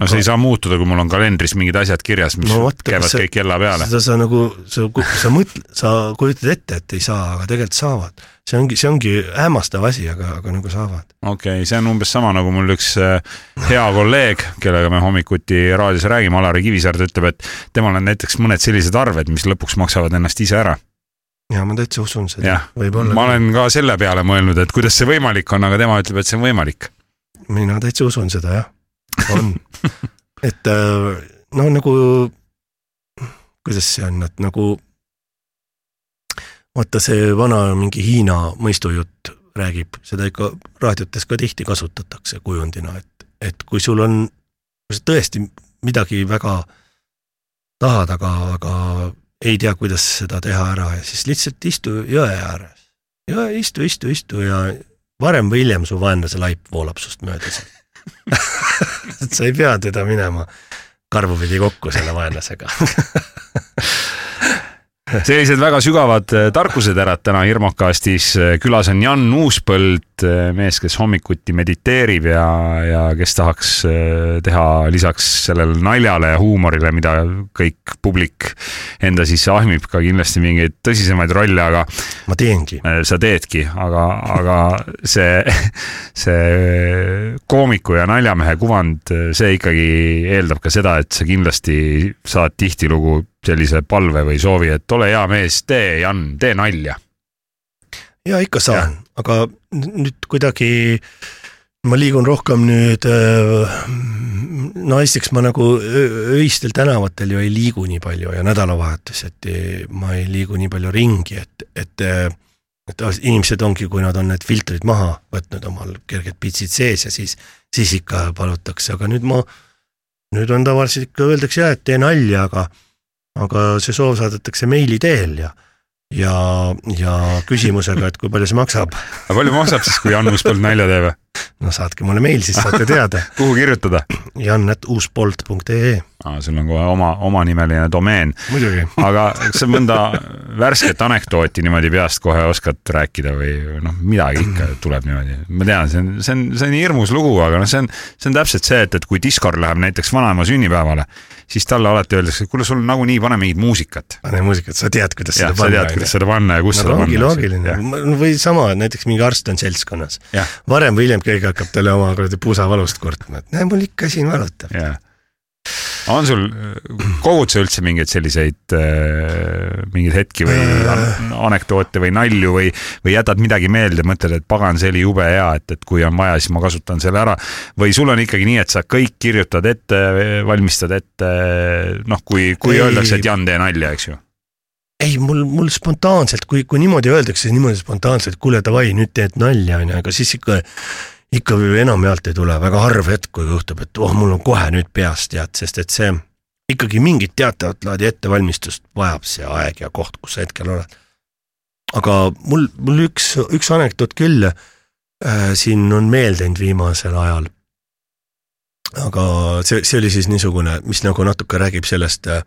no see ei saa muutuda, kui mul on kalendris mingid asjad kirjas, mis no, võtta, käivad sa, kõik kella peale. seda sa nagu, sa, sa mõtle, sa kujutad ette, et ei saa, aga tegelikult saavad see ongi, see ongi hämmastav asi, aga, aga nagu saavad. okei okay,, see on umbes sama nagu mul üks äh, hea kolleeg, kellega me hommikuti raadios räägime, Alari Kivisaar, ta ütleb, et temal on näiteks mõned sellised arved, mis lõpuks maksavad ennast ise ära. Ja ma täitsa usun seda. ma olen ka selle peale mõelnud, et kuidas see võimalik on, aga tema ütleb, et see on võimalik. mina täitsa usun seda jah, on et äh, no nagu, kuidas see on, et nagu vaata see vana mingi Hiina mõistujutt räägib, seda ikka raadiotes ka tihti kasutatakse kujundina, et, et kui sul on, kui sa tõesti midagi väga tahad, aga, aga ei tea, kuidas seda teha ära ja siis lihtsalt istu jõe ääres. ja istu, istu, istu ja varem või hiljem su vaenlase laip voolab sust mööda et sa ei pea teda minema karvupidi kokku selle vaenlasega sellised väga sügavad äh, tarkuseterad täna Hirmukastis. Äh, külas on Jan Uuspõld, äh, mees, kes hommikuti mediteerib ja, ja kes tahaks teha lisaks sellele naljale ja huumorile, mida kõik publik enda sisse ahmib, ka kindlasti mingeid tõsisemaid rolle, aga. ma teengi. sa teedki, aga, aga see, see koomiku ja naljamehe kuvand, see ikkagi eeldab ka seda, et sa kindlasti saad tihtilugu sellise palve või soovi, et ole hea mees, tee, Jan, tee nalja. ja ikka saan, aga nüüd kuidagi ma liigun rohkem nüüd, äh, no esiteks ma nagu öistel tänavatel ju ei liigu nii palju ja nädalavahetuseti ma ei liigu nii palju ringi, et, et et inimesed ongi, kui nad on need filtrid maha võtnud, omal kerged pitsid sees ja siis, siis ikka palutakse, aga nüüd ma, nüüd on tavaliselt ikka öeldakse jah, et tee nalja, aga aga see soov saadetakse meili teel ja ja, ja küsimusega, et kui palju see maksab. aga palju maksab siis, kui Jan Uuspõld nalja teeb? no saatke mulle meil, siis saate teada kuhu kirjutada? jan.uuspoolt.ee aa, sul on kohe oma, omanimeline domeen. aga kas sa mõnda värsket anekdooti niimoodi peast kohe oskad rääkida või noh, midagi ikka tuleb niimoodi. ma tean, see on, see on, see on hirmus lugu, aga noh, see on, see on täpselt see, et, et kui Discord läheb näiteks vanaema sünnipäevale siis talle alati öeldakse, et kuule, sul nagunii pane mingit muusikat. pane muusikat, sa tead, kuidas ja, seda panna. sa tead, kuidas seda panna ja kus no, seda panna. loogiline, või sama, näiteks mingi arst on seltskonnas. varem või hiljem keegi hakkab talle oma kuradi pusavalust kurtma, et näe, mul ikka siin valutab on sul, kogud sa üldse mingeid selliseid äh,, mingeid hetki või äh. anekdoote või nalju või, või jätad midagi meelde, mõtled, et pagan, see oli jube hea, et, et kui on vaja, siis ma kasutan selle ära. või sul on ikkagi nii, et sa kõik kirjutad ette, valmistad ette, noh, kui, kui öeldakse, et Jan, tee nalja, eks ju ei, mul, mul spontaanselt, kui, kui niimoodi öeldakse, niimoodi spontaanselt, kuule davai, nüüd teed nalja, onju, aga siis ikka ikka enamjaolt ei tule, väga harv hetk, kui juhtub, et oh, mul on kohe nüüd peas tead, sest et see ikkagi mingit teatavat laadi ettevalmistust vajab see aeg ja koht, kus sa hetkel oled. aga mul, mul üks, üks anekdoot küll äh, siin on meelde jäänud viimasel ajal. aga see, see oli siis niisugune, mis nagu natuke räägib sellest äh,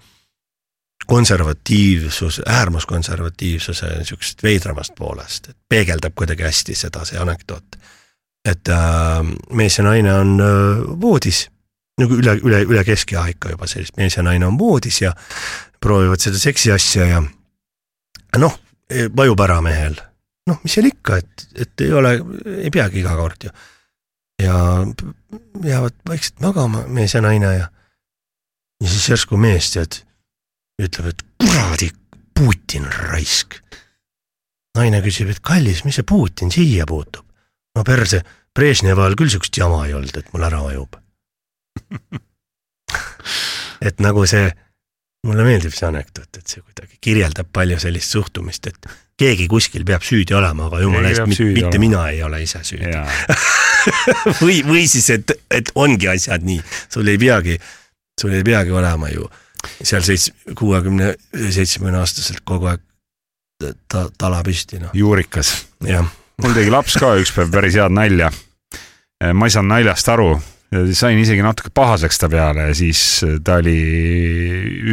konservatiivsus, äärmuskonservatiivsuse niisugusest veidramast poolest, et peegeldab kuidagi hästi seda, see anekdoot et äh, mees ja naine on äh, voodis, nagu üle, üle, üle keskea ikka juba sellist, mees ja naine on voodis ja proovivad seda seksi asja ja noh, vajub ära mehel. noh, mis seal ikka, et, et ei ole, ei peagi iga kord ju. ja jäävad vaikselt magama, mees ja naine ja ja siis järsku mees tead, ütleb, et kuradi Putin raisk. naine küsib, et kallis, mis see Putin siia puutub? No perse, Brežnevi ajal küll siukest jama ei olnud, et mul ära vajub et nagu see, mulle meeldib see anekdoot, et see kuidagi kirjeldab palju sellist suhtumist, et keegi kuskil peab süüdi olema, aga jumala eest, mitte olema. mina ei ole ise süüdi või, või siis, et, et ongi asjad nii, sul ei peagi, sul ei peagi olema ju seal seits-, kuuekümne, seitsmekümne aastaselt kogu aeg ta, tala püsti, noh. juurikas. jah. Mul tegi laps ka üks päev päris head nalja. ma ei saanud naljast aru sain isegi natuke pahaseks ta peale ja siis ta oli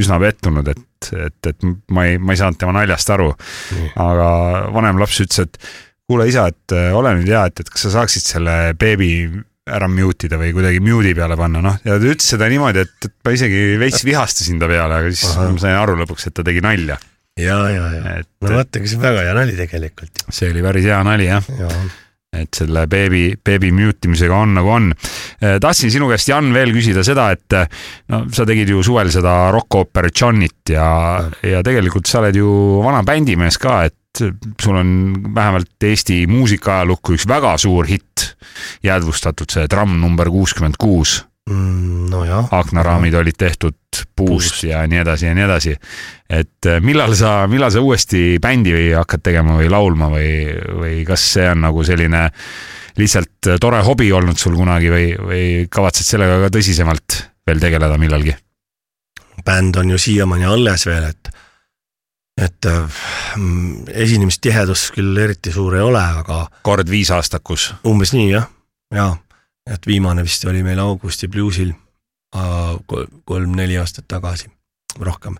üsna pettunud, et, et, et ma ei, ma ei saanud tema naljast aru. aga vanem laps ütles, et kuule isa, et ole nüüd hea, et, et kas sa saaksid selle beebi ära mute ida või kuidagi mute'i peale panna, noh, ja ta ütles seda niimoodi, et, et ma isegi veits vihastasin ta peale, aga siis Aha. ma sain aru lõpuks, et ta tegi nalja. Ja, ja, ja, no vaadake, see on väga hea nali tegelikult. see oli päris hea nali jah. Ja et selle beebi, beebi mute imisega on nagu on. Eh, tahtsin sinu käest, Jan, veel küsida seda, et eh, no sa tegid ju suvel seda rokkooper Johnit ja, ja tegelikult sa oled ju vana bändimees ka, et sul on vähemalt Eesti muusikaajalukku üks väga suur hitt jäädvustatud, see Tramm number kuuskümmend kuus mm,. nojah. aknaraamid no. olid tehtud puust, puust ja nii edasi ja nii edasi. et äh, millal sa, millal sa uuesti bändi või hakkad tegema või laulma või, või kas see on nagu selline lihtsalt tore hobi olnud sul kunagi või, või kavatsed sellega ka tõsisemalt veel tegeleda millalgi? bänd on ju siiamaani alles veel, et, et mm, esinemistihedus küll eriti suur ei ole, aga. kord viisaastakus. umbes nii jah, jaa et viimane vist oli meil Augusti bluusil kolm-neli aastat tagasi, rohkem.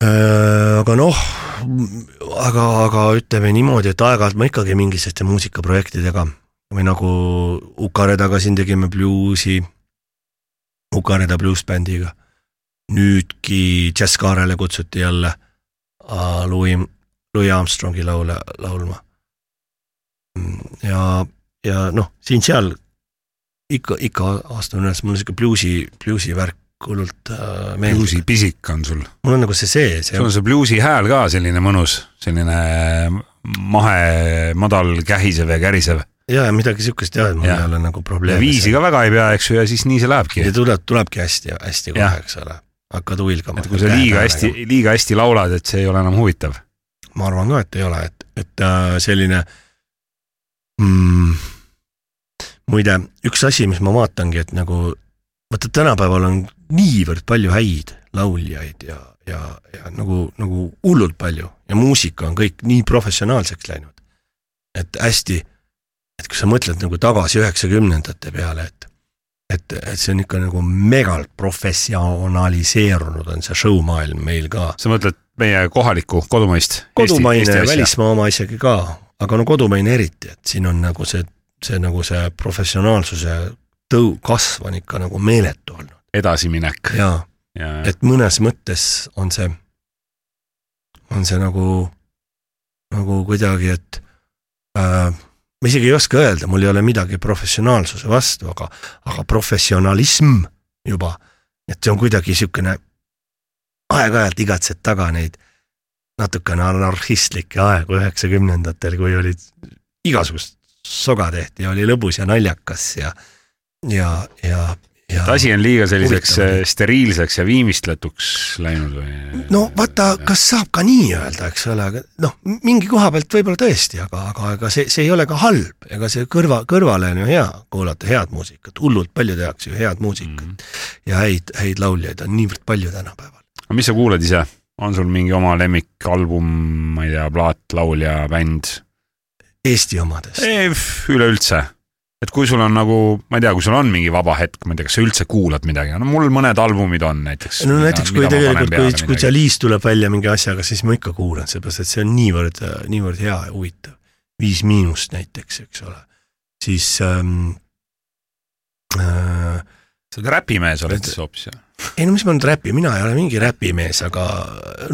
Äh, aga noh, aga, aga ütleme niimoodi, et aeg-ajalt ma ikkagi mingisuguste muusikaprojektidega või nagu Ukaredaga siin tegime bluusi, Ukareda bluusbändiga. nüüdki Jazz Kaarele kutsuti jälle Louis, Louis Armstrongi laule laulma. ja ja noh, siin-seal ikka, ikka astun üles, mul on sihuke bluusi, bluusi värk hullult äh, meeldib. bluusi pisik on sul. mul on nagu see sees. sul on see bluusi hääl ka selline mõnus, selline mahe, madal, kähisev ja kärisev. ja, ja midagi sihukest jah, et mul ei ole nagu probleemi. viisi ka väga ei pea, eks ju, ja siis nii see lähebki. ja tuleb, tulebki hästi, hästi kohe, eks ole, hakkad huilgama. et kui sa liiga hästi, liiga hästi laulad, et see ei ole enam huvitav. ma arvan ka, et ei ole, et, et äh, selline mm, muide, üks asi, mis ma vaatangi, et nagu vaata, tänapäeval on niivõrd palju häid lauljaid ja, ja, ja nagu, nagu hullult palju ja muusika on kõik nii professionaalseks läinud. et hästi, et kui sa mõtled nagu tagasi üheksakümnendate peale, et et, et see on ikka nagu megalt professionaliseerunud on see show-maailm meil ka. sa mõtled meie kohalikku, kodumaist? kodumaine, välismaa oma isegi ka, aga no kodumaine eriti, et siin on nagu see, see nagu see professionaalsuse tõu-, kasv on ikka nagu meeletu olnud. edasiminek. jaa ja., et mõnes mõttes on see, on see nagu, nagu kuidagi, et äh, ma isegi ei oska öelda, mul ei ole midagi professionaalsuse vastu, aga, aga professionalism juba, et see on kuidagi niisugune, aeg-ajalt igatsed taga neid natukene anarhistlikke aegu üheksakümnendatel, kui olid igasugust soga tehti ja oli lõbus ja naljakas ja, ja, ja, ja. et asi on liiga selliseks huvitav. Steriilseks ja viimistletuks läinud või? no vaata, kas saab ka nii öelda, eks ole, aga noh, mingi koha pealt võib-olla tõesti, aga, aga ega see, see ei ole ka halb, ega see kõrva, kõrvale on ju hea kuulata head muusikat, hullult palju tehakse ju head muusikat mm. -hmm. ja häid, häid lauljaid on niivõrd palju tänapäeval. aga mis sa kuulad ise? On sul mingi oma lemmikalbum, ma ei tea, plaat, laulja, bänd? Eesti omadest? üleüldse, et kui sul on nagu, ma ei tea, kui sul on mingi vaba hetk, ma ei tea, kas sa üldse kuulad midagi, no mul mõned albumid on näiteks. no näiteks mida, kui tegelikult, kui, kui Chalice tuleb välja mingi asjaga, siis ma ikka kuulan, sellepärast et see on niivõrd, niivõrd hea ja huvitav. Viis Miinust näiteks, eks ole, siis ähm, äh, sa oled räpimees oled siis hoopis, jah? Ei no mis ma nüüd räpi, mina ei ole mingi räpimees, aga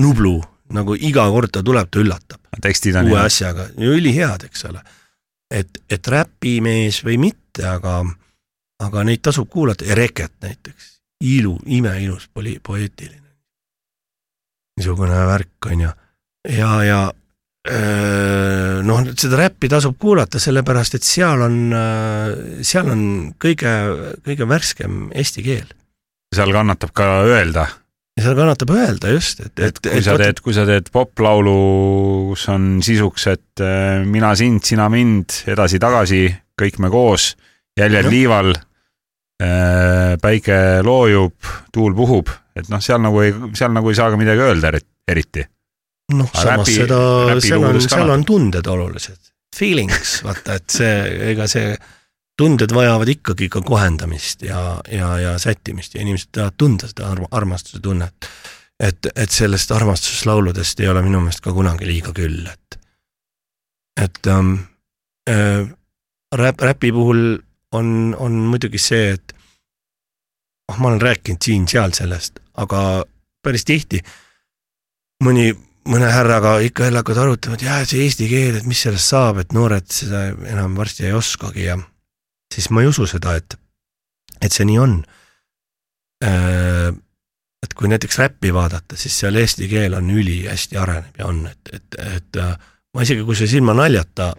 Nublu, nagu iga kord ta tuleb, ta üllatab. tekstid on uue head. asjaga, ülihead, eks ole. et, et räpimees või mitte, aga, aga neid tasub kuulata Reket näiteks, ilu, imeilus poli-, poeetiline. niisugune värk on ju. ja, ja öö, noh, seda räppi tasub kuulata, sellepärast et seal on, seal on kõige, kõige värskem eesti keel. Seal kannatab ka öelda seal kannatab öelda just, et, et, et kui sa teed, kui sa teed poplaulu, kus on sisuks, et äh, mina sind, sina mind, edasi-tagasi, kõik me koos, jäljed no. liival, äh, päike loojub, tuul puhub, et noh, seal nagu ei, seal nagu ei saa ka midagi öelda eriti. noh, samas räpi, seda, seal on, seal on tunded olulised, feelings, vaata, et see, ega see tunded vajavad ikkagi ka kohendamist ja, ja, ja sättimist ja inimesed tahavad tunda seda arm armastuse tunnet. et, et sellest armastuslauludest ei ole minu meelest ka kunagi liiga küll, et, et ähm, äh, räp, räpi puhul on, on muidugi see, et noh, ma olen rääkinud siin-seal sellest, aga päris tihti mõni, mõne härraga ikka jälle hakkavad arutama, et jah, see eesti keel, et mis sellest saab, et noored seda enam varsti ei oskagi ja siis ma ei usu seda, et, et see nii on. Äh, et kui näiteks räppi vaadata, siis seal eesti keel on ülihästi areneb ja on, et, et, et äh, ma isegi, kui see ilma naljata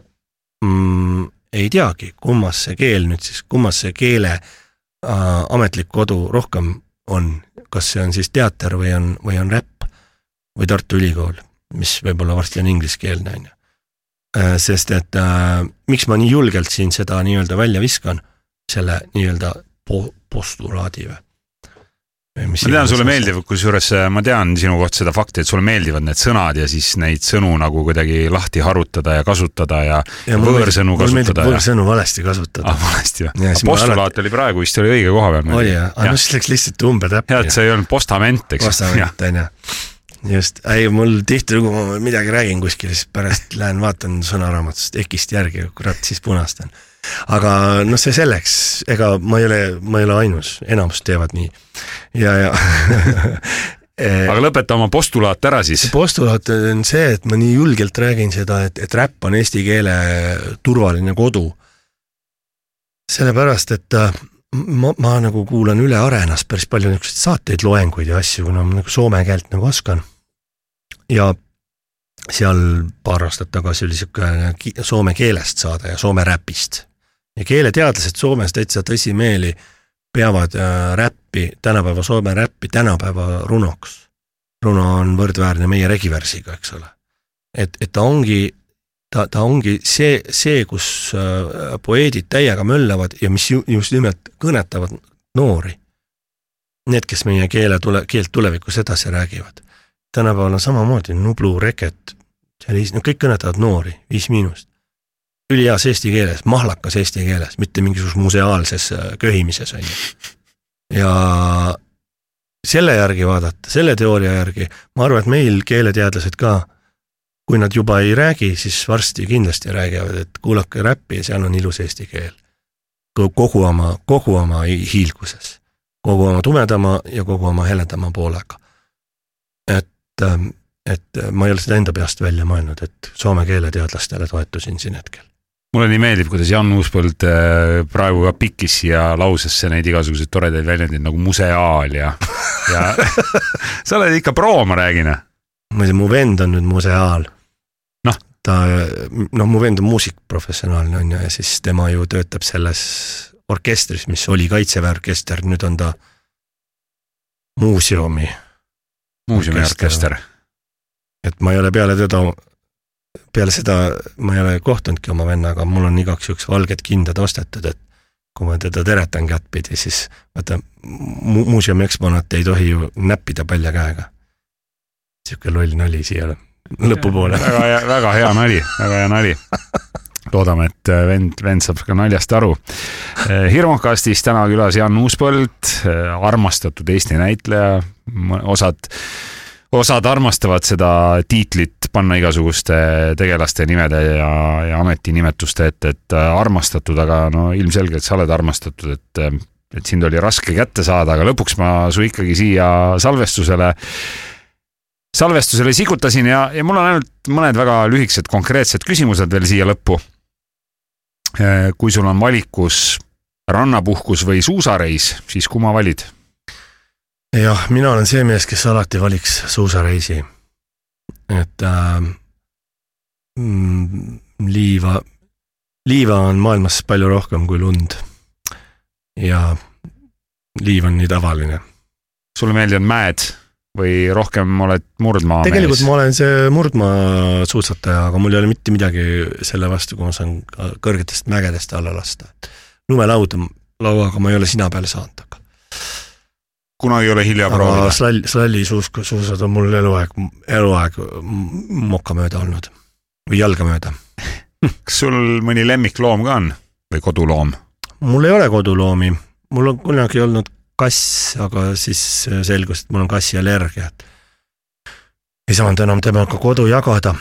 mm, ei teagi, kummas see keel nüüd siis, kummas see keele äh, ametlik kodu rohkem on, kas see on siis teater või on, või on räpp või Tartu Ülikool, mis võib-olla varsti on ingliskeelne, on ju. Äh, sest et äh, miks ma nii julgelt siin seda nii-öelda välja viskan, selle nii-öelda po-, postulaadi või? ma tean, sulle meeldib, kusjuures äh, ma tean sinu kohta seda fakti, et sulle meeldivad need sõnad ja siis neid sõnu nagu kuidagi lahti harutada ja kasutada ja, ja võõrsõnu kasutada. võõrsõnu valesti kasutada ah,. valesti või? postulaat alati... oli praegu vist oli õige koha peal. oli jah, aga noh, siis läks lihtsalt umbetäppi. jah, et see ei olnud postament, eks. postament on ju just, ei mul tihtilugu ma midagi räägin kuskil, siis pärast lähen vaatan sõnaraamatust EKist järgi, kurat, siis punastan. aga noh, see selleks, ega ma ei ole, ma ei ole ainus, enamus teevad nii ja, ja aga lõpeta oma postulaat ära siis. postulaat on see, et ma nii julgelt räägin seda, et, et räpp on eesti keele turvaline kodu. sellepärast, et äh, ma, ma nagu kuulan üle Arenas päris palju niisuguseid saateid, loenguid ja asju, kuna ma nagu soome keelt nagu oskan. Ja seal paar aastat tagasi oli niisugune soome keelest saade ja soome räpist. ja keeleteadlased Soomes täitsa tõsimeeli peavad äh, räppi, tänapäeva soome räppi tänapäeva runoks. runo on võrdväärne meie regiversiga, eks ole. et, et ta ongi ta, ta ongi see, see, kus äh, poeedid täiega möllavad ja mis ju, just nimelt kõnetavad noori. Need, kes meie keele tule, keelt tulevikus edasi räägivad. Tänapäeval on samamoodi Nublu, Reket, sellise, no kõik kõnetavad noori, Viis Miinust. üliheas eesti keeles, mahlakas eesti keeles, mitte mingisuguses museaalses äh, köhimises, on ju. ja selle järgi vaadata, selle teooria järgi, ma arvan, et meil keeleteadlased ka kui nad juba ei räägi, siis varsti kindlasti räägivad, et kuulake räppi, seal on ilus eesti keel. kogu oma, kogu oma hiilguses, kogu oma tumedama ja kogu oma heledama poolega. Et, ähm, et ma ei ole seda enda peast välja mõelnud, et soome keeleteadlastele toetusin siin hetkel mulle nii meeldib, kuidas Jan Uuspõld äh, praegu ka pikkis siia lausesse neid igasuguseid toredaid väljendeid nagu museaal ja, ja sa oled ikka pro, ma räägin. muide, mu vend on nüüd museaal ta, noh, mu vend on muusik professionaalne on ju ja siis tema ju töötab selles orkestris, mis oli Kaitseväe orkester, nüüd on ta muuseumi. Muuseumi orkester. et ma ei ole peale teda, peale seda ma ei ole kohtunudki oma vennaga, mul on igaks juhuks valged kindad ostetud, et kui ma teda teretan kättpidi, siis vaata mu, muuseumi eksponaate ei tohi ju näppida palja käega. sihuke loll nali siia lõpupoole. väga hea, väga hea nali, väga hea nali loodame, et äh, vend, vend saab ka naljast aru. Äh, hirmukastis täna külas Jan Uuspõld, äh, armastatud Eesti näitleja, osad, osad armastavad seda tiitlit panna igasuguste tegelaste nimede ja, ja ametinimetuste ette, et armastatud, aga no ilmselgelt sa oled armastatud, et, et sind oli raske kätte saada, aga lõpuks ma su ikkagi siia salvestusele salvestusele sigutasin ja, ja mul on ainult mõned väga lühikesed konkreetsed küsimused veel siia lõppu. Äh, kui sul on valikus rannapuhkus või suusareis, siis kumma valid? jah, mina olen see mees, kes alati valiks suusareisi. et äh, mm, liiva, liiva on maailmas palju rohkem kui lund. ja liiv on nii tavaline. sulle meeldivad mäed või rohkem oled murdmaa tegelikult mees? ma olen see murdmaasuusataja, aga mul ei ole mitte midagi selle vastu, kui ma saan kõrgetest mägedest alla lasta. lumelauda, lauaga ma ei ole sina peale saanud, aga kunagi ei ole hilja proovida. slall, slallisuusk, suusad on mul eluaeg, eluaeg moka mööda olnud või jalga mööda. kas sul mõni lemmikloom ka on või koduloom? mul ei ole koduloomi, mul on kunagi olnud kass, aga siis selgus, et mul on kassiallergia, et ei saanud enam temaga kodu jagada.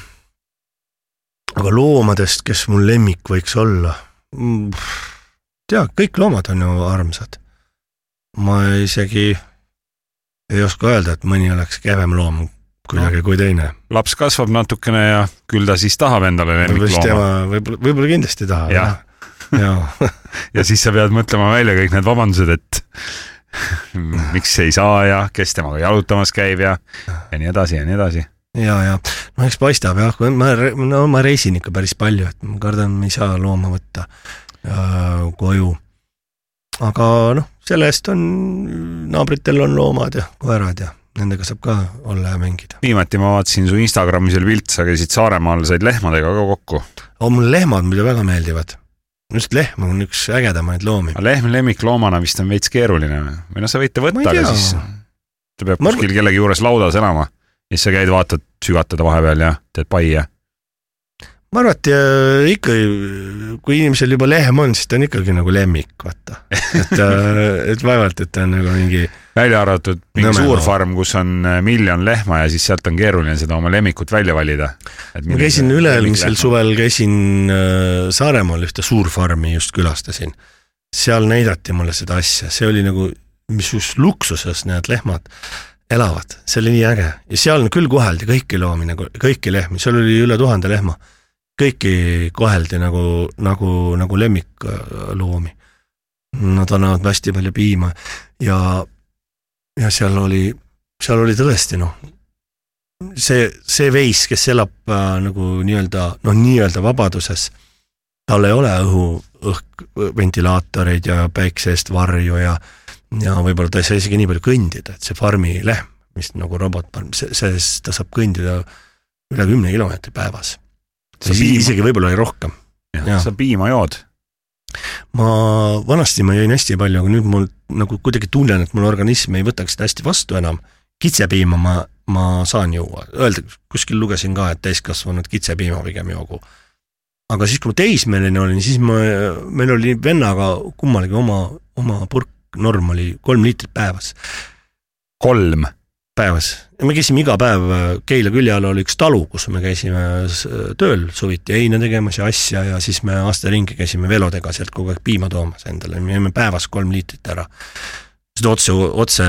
aga loomadest, kes mul lemmik võiks olla, tea, kõik loomad on ju armsad. ma isegi ei oska öelda, et mõni oleks kehvem loom kuidagi kui teine. laps kasvab natukene ja küll ta siis tahab endale lemmiklooma võib-olla, võib-olla kindlasti tahab. Jah. jaa, ja siis sa pead mõtlema välja kõik need vabandused, et miks ei saa ja kes temaga jalutamas käib ja, ja nii edasi ja nii edasi. ja, ja no eks paistab jah, ma, no ma reisin ikka päris palju, et ma kardan, ma ei saa looma võtta äh, koju. aga noh, selle eest on, naabritel on loomad ja koerad ja nendega saab ka olla ja mängida. viimati ma vaatasin su Instagramis oli pilt, sa käisid Saaremaal, said lehmadega ka kokku. mulle lehmad muidu väga meeldivad. Just lehm on üks ägedamaid loomi. lehm lemmikloomana vist on veits keeruline. Või noh, sa võid ta võtta, aga siis ta peab Ma kuskil kellegi juures laudas elama. Ja siis sa käid, vaatad, sügatad vahepeal ja teed pai ja ma arvan, et äh, ikka, kui inimesel juba lehm on, siis ta on ikkagi nagu lemmik, vaata. et, et vaevalt, et ta on nagu mingi välja arvatud mingi Nõme suur loom. farm, kus on äh, miljon lehma ja siis sealt on keeruline seda oma lemmikut välja valida. ma käisin üle-eelmisel. suvel käisin äh, Saaremaal ühte suurfarmi just külastasin. seal näidati mulle seda asja, see oli nagu, mis just luksuses need lehmad elavad, see oli nii äge ja seal küll koheldi kõiki loomi nagu, kõiki lehmi, seal oli üle tuhande lehma. Kõiki koheldi nagu, nagu, nagu lemmikloomi. Nad annavad hästi palju piima ja, ja seal oli, seal oli tõesti noh, see, see veis, kes elab äh, nagu nii-öelda noh, nii-öelda vabaduses, tal ei ole õhu, õhk, ventilaatoreid ja päikse eest varju ja ja võib-olla ta ei saa isegi nii palju kõndida, et see farmi lehm, mis nagu robotfarm, see, see, ta saab kõndida üle kümne kilomeetri päevas. Sa piima- isegi võib-olla oli rohkem. sa piima jood. ma vanasti ma jõin hästi palju, aga nüüd mul nagu kuidagi tunnen, et mul organism ei võtaks seda hästi vastu enam. kitsepiima ma, ma saan juua, öelda, kuskil lugesin ka, et täiskasvanud kitsepiima pigem joogu. aga siis, kui ma teismeline olin, siis ma, meil oli vennaga kummalgi oma, oma purk, norm oli kolm liitrit päevas, kolm. päevas. me käisime iga päev, Keila külje all oli üks talu, kus me käisime s- tööl suviti heina tegemas ja asja ja siis me aasta ringi käisime velodega sealt kogu aeg piima toomas endale, me jõime päevas kolm liitrit ära. seda otse, otse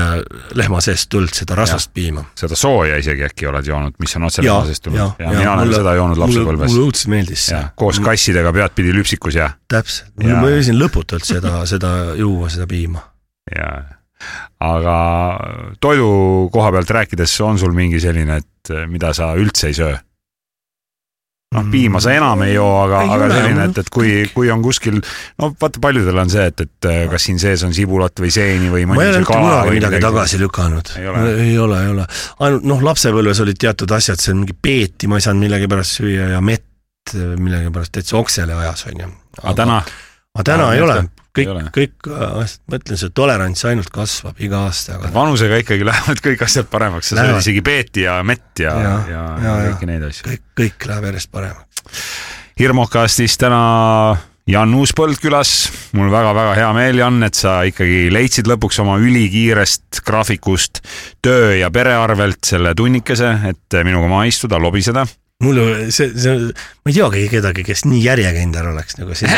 lehma seest tulnud, seda rasvast piima. seda sooja isegi äkki oled joonud, mis on otse Jaa, lehmasest tulnud jaa, ja, jaa, ja mina olen seda joonud lapsepõlves mulle õudselt meeldis see ja. koos kassidega peadpidi lüpsikus ja, täpselt, Jaa. ma võisin lõputult seda, seda juua, seda piima. ja aga toidu koha pealt rääkides on sul mingi selline, et eh, mida sa üldse ei söö? noh, piima sa enam ei joo, aga, aga selline, et, et kui, kui on kuskil, no vaata, paljudel on see, et, et eh, kas siin sees on sibulat või seeni või ma ei ole mitte kunagi midagi tagasi lükanud. Ei ole? ei ole, ei ole. ainult noh, lapsepõlves olid teatud asjad, see mingi peeti ma ei saanud millegipärast süüa ja mett millegipärast täitsa oksele ajas, onju. aga täna, aga täna Aa, ei ole kõik Ei ole., kõik, ma ütlen, see tolerants ainult kasvab iga aastaga. vanusega ikkagi lähevad kõik asjad paremaks, sa sööd isegi peeti ja mett ja, ja, ja, ja jaa. kõiki neid asju. kõik, kõik läheb järjest paremaks. hirmukastis täna Jan Uuspõld külas, mul väga-väga hea meel, Jan, et sa ikkagi leidsid lõpuks oma ülikiirest graafikust töö ja pere arvelt selle tunnikese, et minuga maha istuda, lobiseda mul see, see, ma ei teagi kedagi, kes nii järjekindel oleks nagu sina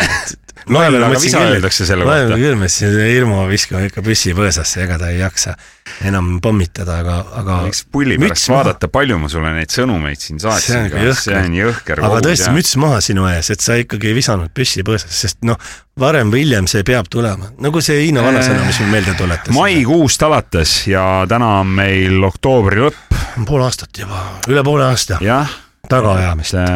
loeme, aga visa öeldakse selle kohta. loeme küll, mis Irmo viskab ikka püssi põõsasse, ega ta ei jaksa enam pommitada, aga, aga. võiks pulli pärast vaadata, palju ma sulle neid sõnumeid siin saatsin, see on jõhker. aga tõesti, müts maha sinu ees, et sa ikkagi ei visanud püssi põõsasse, sest noh, varem või hiljem see peab tulema, nagu see Hiina vanasõna, mis mul meelde tuletas. maikuust alates ja täna on meil oktoobri lõpp. pool aastat juba, üle poole aasta. jah tagaajamist äh,.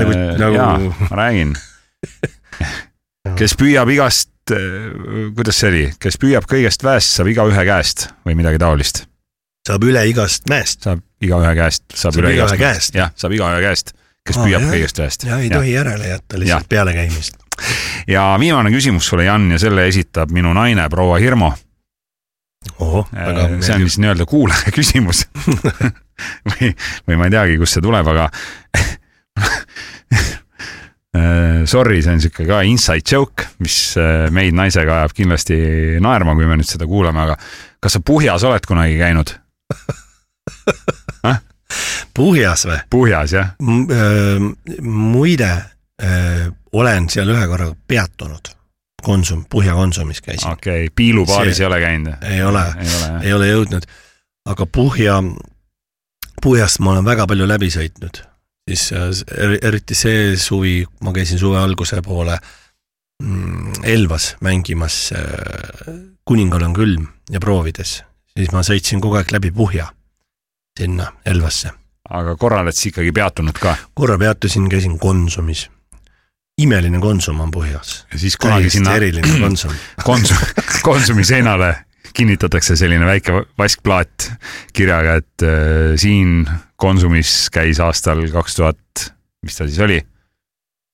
nagu, nagu. jaa, ma räägin kes püüab igast, äh, kuidas see oli, kes püüab kõigest väest, saab igaühe käest või midagi taolist. saab üle igast mäest. saab igaühe käest, saab, üle igast käest. jah, saab igaühe käest, kes Aa, püüab jah. kõigest väest. ja ei ja. tohi järele jätta lihtsalt pealekäimist. ja viimane küsimus sulle, Jan, ja selle esitab minu naine, proua Hirmo. Väga äh, see on siis nii-öelda kuulaja küsimus või, või ma ei teagi, kust see tuleb, aga äh, Sorry, see on sihuke ka inside joke, mis äh, meid naisega ajab kindlasti naerma, kui me nüüd seda kuulame, aga kas sa Puhjas oled kunagi käinud Puhjas või? Puhjas, jah. Muide, olen seal ühe korra peatunud. Konsum, Puhja Konsumis käisin. okei okay., Piilu baaris ei ole käinud? ei ole, ei ole, jõudnud, aga Puhja Puhjast ma olen väga palju läbi sõitnud, siis äh, eriti see suvi, ma käisin suve alguse poole mm, Elvas mängimas äh, Kuningal on külm ja proovides, siis ma sõitsin kogu aeg läbi Puhja sinna Elvasse. aga korra oled sa ikkagi peatunud ka? korra peatusin, käisin Konsumis imeline Konsum on Puhjas. ja siis kunagi sinna eriline Konsum Konsum, Konsumi seinale kinnitatakse selline väike vaskplaat kirjaga, et äh, siin Konsumis käis aastal kaks tuhat, mis ta siis oli?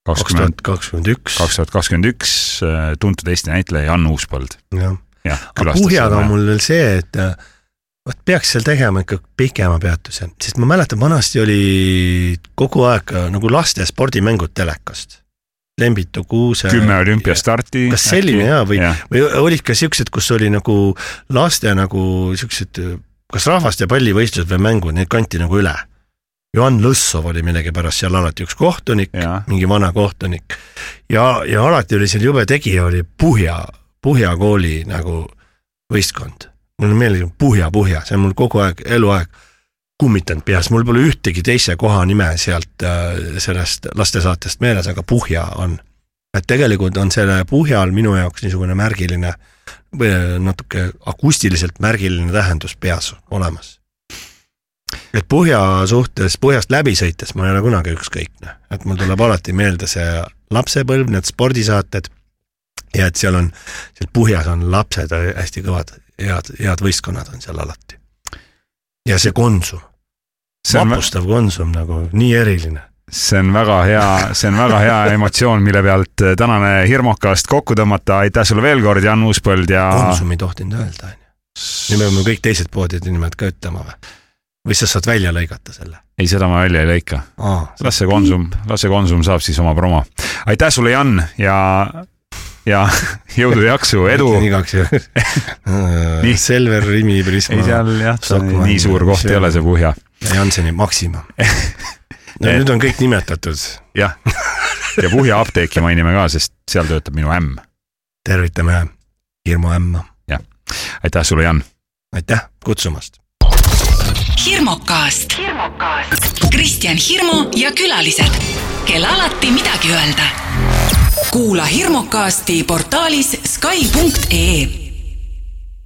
kaks tuhat kakskümmend üks. kaks tuhat kakskümmend üks äh, tuntud Eesti näitleja Jan Uuspõld. jah ja,, aga Puhjaga on mul veel see, et äh, vot peaks seal tegema ikka pikema peatuse, sest ma mäletan, vanasti oli kogu aeg nagu laste spordimängud telekast Lembitu Kuuse. kümme olümpiastarti. kas selline jaa või ja., või olid ka siuksed, kus oli nagu laste nagu siuksed, kas rahvaste pallivõistlused või mängud, neid kanti nagu üle. Johan Lõssov oli millegipärast seal alati üks kohtunik, mingi vana kohtunik ja, ja alati oli seal jube tegija oli Puhja, Puhja kooli nagu võistkond. mulle meeldib Puhja, Puhja, see on mul kogu aeg, eluaeg kummitanud peas, mul pole ühtegi teise koha nime sealt äh, sellest lastesaatest meeles, aga Puhja on. et tegelikult on selle Puhjal minu jaoks niisugune märgiline või natuke akustiliselt märgiline tähendus peas olemas. et Puhja suhtes, Puhjast läbi sõites ma ei ole kunagi ükskõikne, et mul tuleb alati meelde see lapsepõlv, need spordisaated ja et seal on, seal Puhjas on lapsed hästi kõvad, head, head võistkonnad on seal alati. ja see Konsum vapustav Konsum nagu, nii eriline see on väga hea, see on väga hea emotsioon, mille pealt äh, tänane hirmukast kokku tõmmata, aitäh sulle veel kord, Jan Uuspõld ja. Konsum ei tohtinud öelda, on ju. nüüd peame kõik teised poodide nimed ka ütlema või? või sa saad välja lõigata selle? ei, seda ma välja ei lõika. las see Konsum, las see Konsum saab siis oma promo. aitäh sulle, Jan ja, ja jõudu, jaksu, edu. igaks juhuks Selver, Rimi, Prisma. ei, seal jah, nii suur koht ei ole see Puhja ja Janseni Maxima no et... nüüd on kõik nimetatud. jah, ja Puhja apteeki mainime ka, sest seal töötab minu ämm. tervitame Hirmu ämma. jah, aitäh sulle, Jan. aitäh kutsumast. hirmukast. Kristjan Hirmu ja külalised, kel alati midagi öelda. kuula hirmukasti portaalis Skype.ee